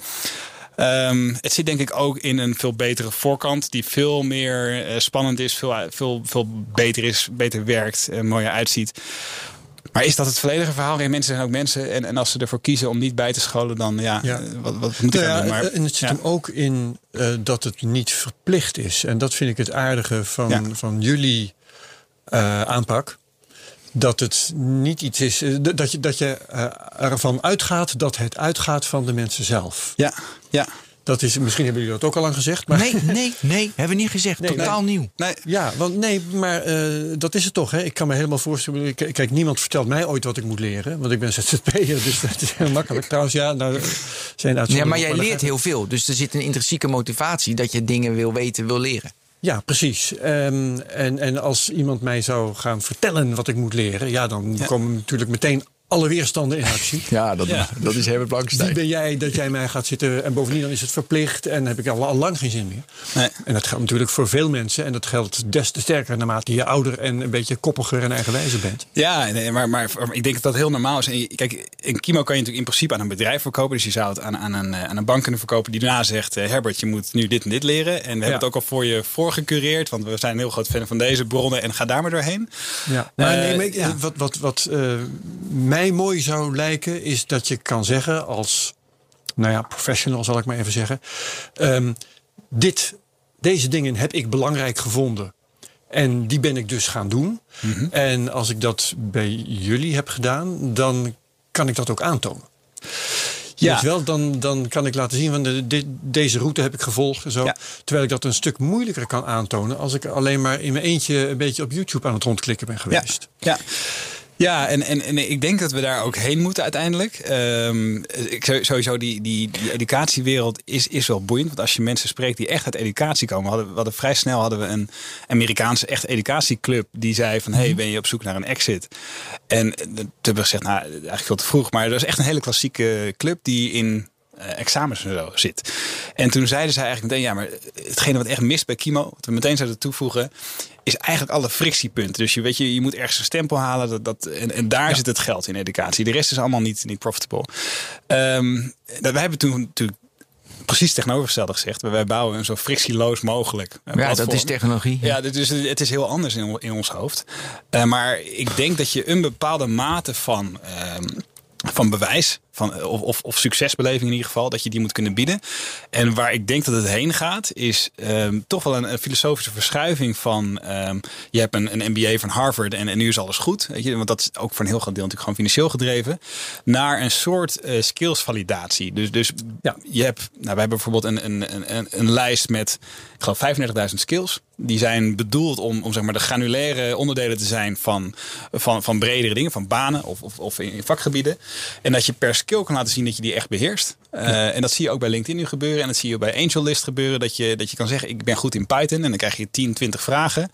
Um, het zit denk ik ook in een veel betere voorkant. Die veel meer spannend is. Veel, veel, veel beter is. Beter werkt. en mooier uitziet. Maar is dat het volledige verhaal? Mensen zijn ook mensen. En, en als ze ervoor kiezen om niet bij te scholen, dan ja, ja. Wat, wat moet ik nou ja, doen? Maar, en het zit hem ook in uh, dat het niet verplicht is. En dat vind ik het aardige van, van jullie uh, aanpak. Dat het niet iets is. Dat je, dat je ervan uitgaat dat het uitgaat van de mensen zelf. Ja, ja. Dat is, misschien hebben jullie dat ook al lang gezegd. Maar Nee, nee, nee, hebben we niet gezegd. Nee, Totaal nieuw. Nee, Ja, want nee, maar eh, dat is het toch. Hè? Ik kan me helemaal voorstellen. Kijk, niemand vertelt mij ooit wat ik moet leren. Want ik ben ZZP'er, dus dat is heel makkelijk. Trouwens, ja, nou, zijn Ja, maar jij leert heel veel. Dus er zit een intrinsieke motivatie dat je dingen wil weten, wil leren. Ja, precies. Ehm, en, en als iemand mij zou gaan vertellen wat ik moet leren, ja, dan komen natuurlijk meteen alle weerstanden in actie. Ja, dat, Ja. dat is Herbert Wie Blankenstein. ben jij dat jij mij gaat zitten? En bovendien dan is het verplicht en heb ik al, al lang geen zin meer. Nee. En dat geldt natuurlijk voor veel mensen. En dat geldt des te sterker naarmate je ouder en een beetje koppiger en eigenwijzer bent. Ja, nee, maar, maar ik denk dat dat heel normaal is. En je- kijk, een kimo kan je natuurlijk in principe aan een bedrijf verkopen. Dus je zou het aan, aan, een, eh, aan een bank kunnen verkopen die daarna zegt... eh, Herbert, je moet nu dit en dit leren. En we hebben het ook al voor je voorgecureerd. Want we zijn een heel groot fan van deze bronnen. En ga daar maar doorheen. Ja. Maar Eh, nee, maar ik- ja. Wat, wat, wat eh, mij mooi zou lijken, is dat je kan zeggen als nou ja, professional, zal ik maar even zeggen. ehm, dit, deze dingen heb ik belangrijk gevonden. En die ben ik dus gaan doen. Mhm. En als ik dat bij jullie heb gedaan, dan kan ik dat ook aantonen. Ja. Weet je wel, dan, dan kan ik laten zien van de, de- deze route heb ik gevolgd en zo. Ja. Terwijl ik dat een stuk moeilijker kan aantonen als ik alleen maar in mijn eentje een beetje op YouTube aan het rondklikken ben geweest. Ja. Ja, en, en, en ik denk dat we daar ook heen moeten uiteindelijk. Ehm, ik, sowieso, die, die, die educatiewereld is, is wel boeiend. Want als je mensen spreekt die echt uit educatie komen. We hadden, we hadden vrij snel hadden we een Amerikaanse echt educatieclub. Die zei van, hey, ben je op zoek naar een exit? En eh, toen hebben we gezegd, nou, eigenlijk veel te vroeg. Maar dat is echt een hele klassieke club die in examens en zo zit. En toen zeiden zij eigenlijk meteen, ja, maar hetgene wat echt mist bij Kimo, wat we meteen zouden toevoegen, is eigenlijk alle frictiepunten. Dus je weet je, je moet ergens een stempel halen. Dat, dat, en, en daar zit het geld in educatie. De rest is allemaal niet, niet profitable. Ehm dat, wij hebben toen natuurlijk precies tegenovergestelde gezegd. Wij bouwen een zo frictieloos mogelijk eh, Ja, dat is technologie. Ja, dit is, het is heel anders in, in ons hoofd. Eh, maar ik denk dat je een bepaalde mate van, ehm, van bewijs, van, of, of, of succesbeleving in ieder geval, dat je die moet kunnen bieden. En waar ik denk dat het heen gaat, is ehm, toch wel een, een filosofische verschuiving van ehm, je hebt een, een MBA van Harvard en, en nu is alles goed. Weet je, want dat is ook voor een heel groot deel natuurlijk gewoon financieel gedreven. Naar een soort eh, skillsvalidatie. Dus, dus Ja. je hebt, nou, wij hebben bijvoorbeeld een, een, een- een, lijst met, ik geloof, 35.000 skills. Die zijn bedoeld om, om zeg maar, de granulaire onderdelen te zijn van, van, van bredere dingen, van banen of, of, of in vakgebieden. En dat je per skill kan laten zien dat je die echt beheerst. Eh, en dat zie je ook bij LinkedIn nu gebeuren. En dat zie je bij AngelList gebeuren. Dat je, dat je kan zeggen, ik ben goed in Python. En dan krijg je 10, 20 vragen.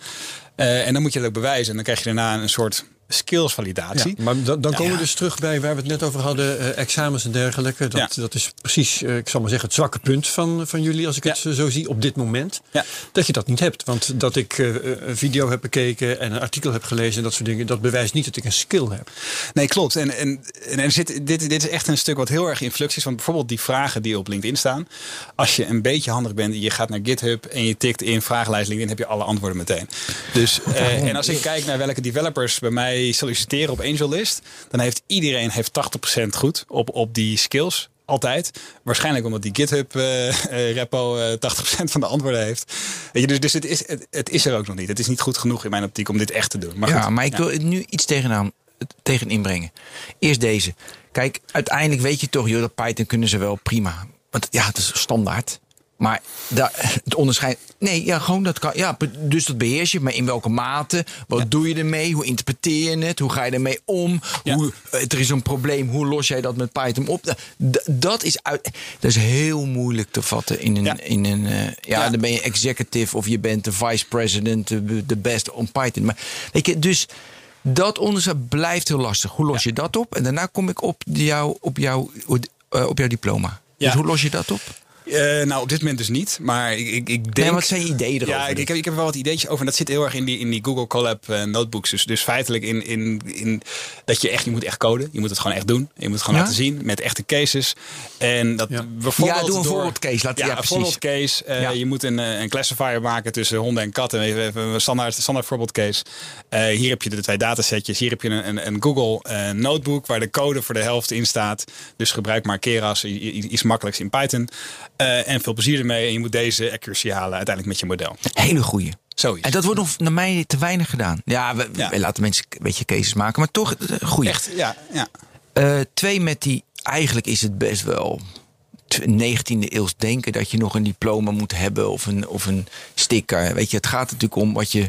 Eh, en dan moet je dat ook bewijzen. En dan krijg je daarna een soort skillsvalidatie. Ja, maar dan, dan komen we dus terug bij waar we het net over hadden, eh, examens en dergelijke. Dat, dat is precies, eh, ik zal maar zeggen, het zwakke punt van, van jullie, als ik het zo zie op dit moment. Ja. Dat je dat niet hebt. Want dat ik eh, een video heb bekeken en een artikel heb gelezen en dat soort dingen, dat bewijst niet dat ik een skill heb. Nee, klopt. En, en, en er zit, dit, dit is echt een stuk wat heel erg in flux is. Want bijvoorbeeld die vragen die op LinkedIn staan. Als je een beetje handig bent, je gaat naar GitHub en je tikt in vragenlijst LinkedIn, heb je alle antwoorden meteen. Dus, eh, en als ik kijk naar welke developers bij mij solliciteren op AngelList, dan heeft iedereen heeft 80% goed op, op die skills. Altijd. Waarschijnlijk omdat die GitHub eh, eh, repo eh 80% van de antwoorden heeft. Weet je, dus dus het, is, het, het is er ook nog niet. Het is niet goed genoeg in mijn optiek om dit echt te doen. Maar ja, goed, maar ik wil er nu iets tegenaan, tegen inbrengen. Eerst deze. Kijk, uiteindelijk weet je toch, joh, dat Python kunnen ze wel prima. Want ja, het is standaard. Maar daar, het onderscheid. Nee, ja, gewoon dat kan. Ja, dus dat beheers je. Maar in welke mate? Wat doe je ermee? Hoe interpreteer je het? Hoe ga je ermee om? Ja. Hoe, eh, er is een probleem. Hoe los jij dat met Python op? D- dat, is uit, dat is heel moeilijk te vatten in een. Ja. In een eh, ja, dan ben je executive of je bent de vice president, de, best on Python. Maar weet je, dus dat onderzoek blijft heel lastig. Hoe los je dat op? En daarna kom ik op, jou, op, jou, eh, op jouw diploma. Dus hoe los je dat op? Eh, nou, op dit moment dus niet. Maar ik, ik, ik denk... Nee, wat zijn je ideeën erover? Ja, ik, ik, heb, ik heb er wel wat ideetjes over. En dat zit heel erg in die, in die Google Colab eh, notebooks. Dus, dus feitelijk in, in, in dat je echt, je moet echt coden. Je moet het gewoon echt doen. Je moet het gewoon Ja? laten zien met echte cases. En dat Ja. bijvoorbeeld Ja, doe een door- voorbeeldcase. Laat- ja, ja, een voorbeeldcase. Eh, Ja. Je moet een, een classifier maken tussen honden en katten. Even, even een standaard, standaard voorbeeldcase. Eh, hier heb je de twee datasetjes. Hier heb je een, een, een Google eh, notebook waar de code voor de helft in staat. Dus gebruik maar Keras, iets makkelijks in Python. Eh, en veel plezier ermee. En je moet deze accuracy halen uiteindelijk met je model. Hele goeie. Zoiets. En dat wordt nog naar mij te weinig gedaan. Ja, we, Ja. we laten mensen een beetje cases maken, maar toch goeie. Echt, ja. ja. Twee met die, eigenlijk is het best wel 19e eeuws denken dat je nog een diploma moet hebben of een, of een sticker. Weet je, het gaat natuurlijk om wat je,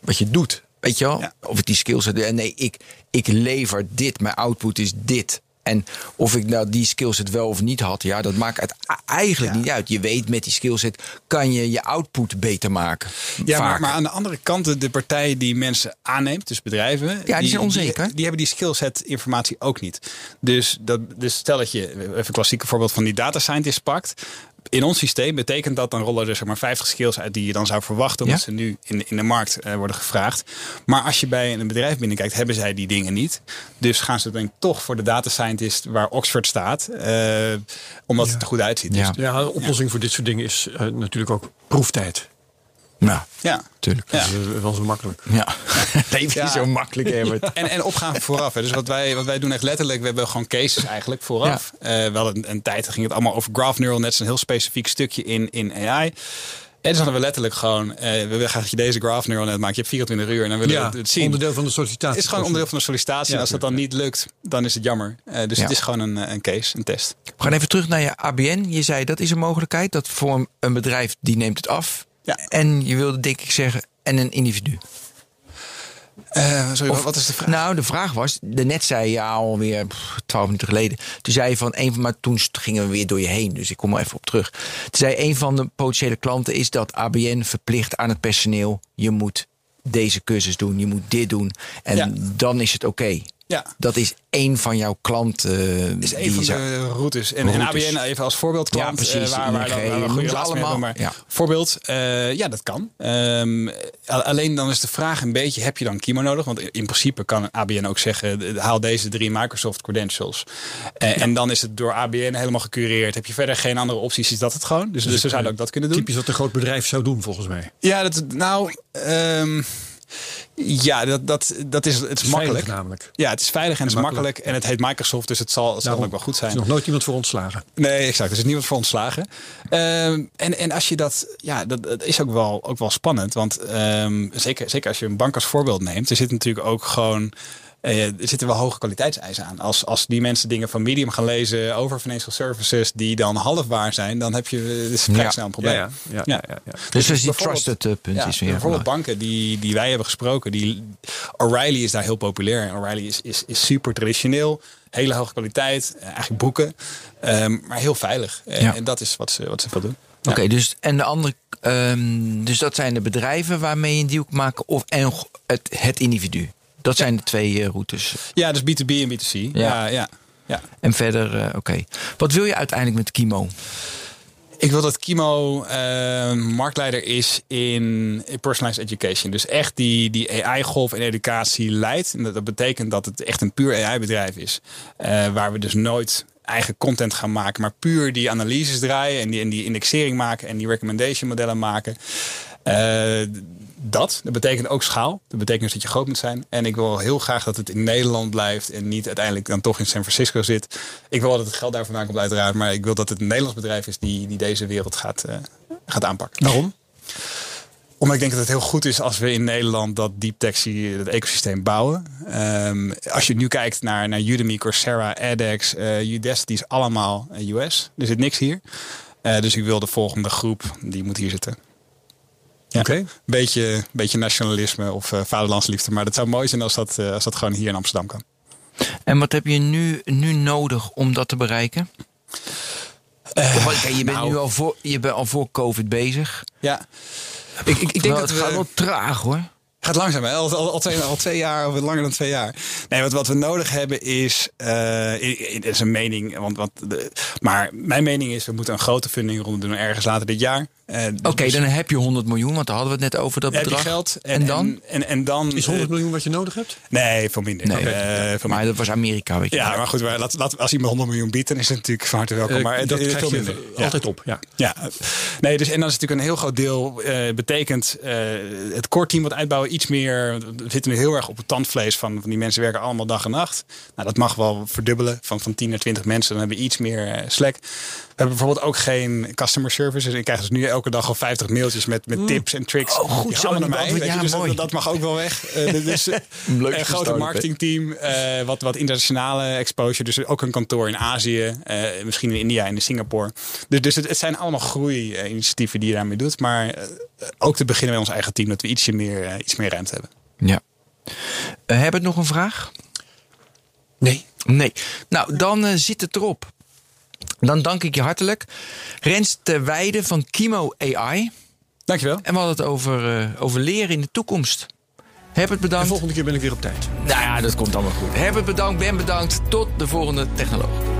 wat je doet. Weet je wel? Ja. Of het die skills heeft. Nee, ik, ik lever dit. Mijn output is dit. En of ik nou die skillset wel of niet had, ja, dat maakt het eigenlijk Ja. niet uit. Je weet met die skillset kan je je output beter maken. Ja, maar, aan de andere kant, de- partijen die mensen aanneemt, dus bedrijven, die zijn onzeker. Die, die hebben die skillset informatie ook niet. Dus, dat, dus stel dat je, even een klassieke voorbeeld van die data scientist pakt. In ons systeem betekent dat dan rollen er zeg maar 50 skills uit die je dan zou verwachten, omdat Ja. ze nu in, in de markt eh, worden gevraagd. Maar als je bij een bedrijf binnenkijkt, hebben zij die dingen niet. Dus gaan ze dan toch voor de data scientist waar Oxford staat, eh, omdat het er goed uitziet. Ja. Dus, Ja, de oplossing voor dit soort dingen is eh, natuurlijk ook proeftijd. Ja, ja. tuurlijk. Ja. Dat is wel zo makkelijk. Ja. Leven Ja. is zo makkelijk, Herbert. En, en opgaan vooraf. Hè. Dus wat wij, wat wij doen echt letterlijk, we hebben gewoon cases eigenlijk vooraf. Eh wel een, een tijd ging het allemaal over graph neural nets, een heel specifiek stukje in, in AI. En dus hadden we letterlijk gewoon, eh, we willen graag dat je deze graph neural net maakt. Je hebt 24 uur en dan willen Ja, we het zien. onderdeel van de sollicitatie. het is gewoon onderdeel van de sollicitatie. Ja, en als dat dan niet lukt, dan is het jammer. Eh, dus Ja. het is gewoon een, een case, een test. We gaan even terug naar je ABN. Je zei dat is een mogelijkheid. Dat voor een bedrijf die neemt het af. Ja. En je wilde denk ik zeggen, en een individu. Eh, sorry, Of- wat is de vraag? Nou, de vraag was, de net zei ja alweer twaalf minuten geleden. Toen zei je van een van, maar toen gingen we weer door je heen. Dus ik kom er even op terug. Toen zei een van de potentiële klanten is dat ABN verplicht aan het personeel. Je moet deze cursus doen, je moet dit doen. En Ja. dan is het oké. Ja. Dat is één van jouw klanten. is van zou- de routes. En, en. ABN even als voorbeeldklant. Ja, precies. eh, waar, waar, we goede allemaal. hebben. Maar Ja. Voorbeeld, eh, ja, dat kan. Ehm, alleen dan is de vraag een beetje, heb je dan Kimo nodig? Want in principe kan ABN ook zeggen, haal deze drie Microsoft credentials. Eh, En dan is het door ABN helemaal gecureerd. Heb je verder geen andere opties, is dat het gewoon. Dus, dus we zouden ook dat kunnen doen. Typisch wat een groot bedrijf zou doen, volgens mij. Ja, dat, nou, ehm, ja, dat, dat, dat is, het is makkelijk. Veilig namelijk. Ja, het is veilig en het is makkelijk. makkelijk. En het heet Microsoft, dus het zal, het zal ook wel goed zijn. is nog nooit iemand voor ontslagen. Nee, exact. Er is niemand voor ontslagen. Ehm, en, en als je dat, ja, dat, dat is ook wel, ook wel spannend. Want ehm, zeker, zeker als je een bank als voorbeeld neemt, er zit natuurlijk ook gewoon. Eh, er zitten wel hoge kwaliteitseisen aan. Als, als die mensen dingen van Medium gaan lezen over financial services die dan half waar zijn, dan heb je is vrij Ja. snel een probleem. Ja, ja, ja, ja, ja, ja. Dus is die trusted uh, punt. Ja, is weer bijvoorbeeld banken die, die wij hebben gesproken. Die, O'Reilly is daar heel populair. En O'Reilly is, is, is super traditioneel. Hele hoge kwaliteit. Eigenlijk boeken. ehm, maar heel veilig. En, Ja. en dat is wat ze, wat ze veel doen. Oké, dus en de andere, ehm, dus dat zijn de bedrijven waarmee je een deal kan maken of en het, het individu. Dat zijn de twee eh, routes. Ja, dus B2B en B2C. Ja, Ja. ja. En verder, eh, oké. Wat wil je uiteindelijk met Kimo? Ik wil dat Kimo eh, marktleider is in personalized education. Dus echt die, die AI-golf en educatie leidt. En dat, dat betekent dat het echt een puur AI-bedrijf is. Waar we dus nooit eigen content gaan maken, maar puur die analyses draaien en die, en die indexering maken en die recommendation modellen maken. Dat, dat betekent ook schaal. Dat betekent dus dat je groot moet zijn. En ik wil heel graag dat het in Nederland blijft en niet uiteindelijk dan toch in San Francisco zit. Ik wil dat het geld daar vandaan komt uiteraard, maar ik wil dat het een Nederlands bedrijf is die, die deze wereld gaat, eh, gaat aanpakken. Waarom? Omdat ik denk dat het heel goed is als we in Nederland dat deep tech, het ecosysteem bouwen. Ehm, als je nu kijkt naar, naar Udemy, Coursera, edX, eh Udacity is allemaal eh, US. Er zit niks hier. Dus ik wil de volgende groep, die moet hier zitten. Ja. Oké. Beetje, beetje nationalisme of uh, vaderlandsliefde. Maar dat zou mooi zijn als dat, uh, als dat gewoon hier in Amsterdam kan. En wat heb je nu, nu nodig om dat te bereiken? Uh, Want, je, bent nou, nu al voor, je bent al voor COVID bezig. Ja. Ik, ik, ik denk dat dat het we, gaat wel traag hoor. Gaat langzaam, hè? Al, al, al, twee, al twee jaar of langer dan twee jaar. Nee, wat, wat we nodig hebben is. Uh, het is een mening. Want, want de, maar mijn mening is: we moeten een grote fundingronde doen ergens later dit jaar. Uh, Oké, okay, dus, dan heb je 100 miljoen, want daar hadden we het net over dat bedrag. Heb je geld en, en dan? En, en, en, dan is 100 miljoen wat je nodig hebt? Nee, veel minder. Nee, okay. uh, veel maar dat was Amerika, weet je. Ja, maar goed, maar laat, laat, als iemand 100 miljoen biedt, dan is het natuurlijk van harte welkom. Maar uh, dat krijg veel je minder. altijd op. Ja. ja. Nee, dus en dan is natuurlijk een heel groot deel uh, betekent het core team wat uitbouwen iets meer. We zitten nu heel erg op het tandvlees van, van die mensen werken allemaal dag en nacht. Nou, dat mag wel verdubbelen van, van 10 naar 20 mensen. Dan hebben we iets meer uh, Slack. We hebben bijvoorbeeld ook geen customer service. Dus ik krijg dus nu elke dag al 50 mailtjes met, met tips en tricks. Oh, goed zo. naar mij. Ja, dus dat, dat, mag ook wel weg. Uh, dus, Leuk een grote marketingteam. Uh, wat, wat internationale exposure. Dus ook een kantoor in Azië. Uh, misschien in India en in Singapore. Dus, dus het, het zijn allemaal groei-initiatieven die je daarmee doet. Maar ook te beginnen bij ons eigen team. Dat we ietsje meer, iets meer ruimte hebben. Ja. hebben we nog een vraag? Nee. Nee. Nou, dan zit het erop. Dan dank ik je hartelijk. Rens de Weide van Kimo AI. Dankjewel. En we hadden het over, uh, over leren in de toekomst. Heb het bedankt. De volgende keer ben ik weer op tijd. Nou ja, dat komt allemaal goed. Heb het bedankt, ben bedankt. Tot de volgende technoloog.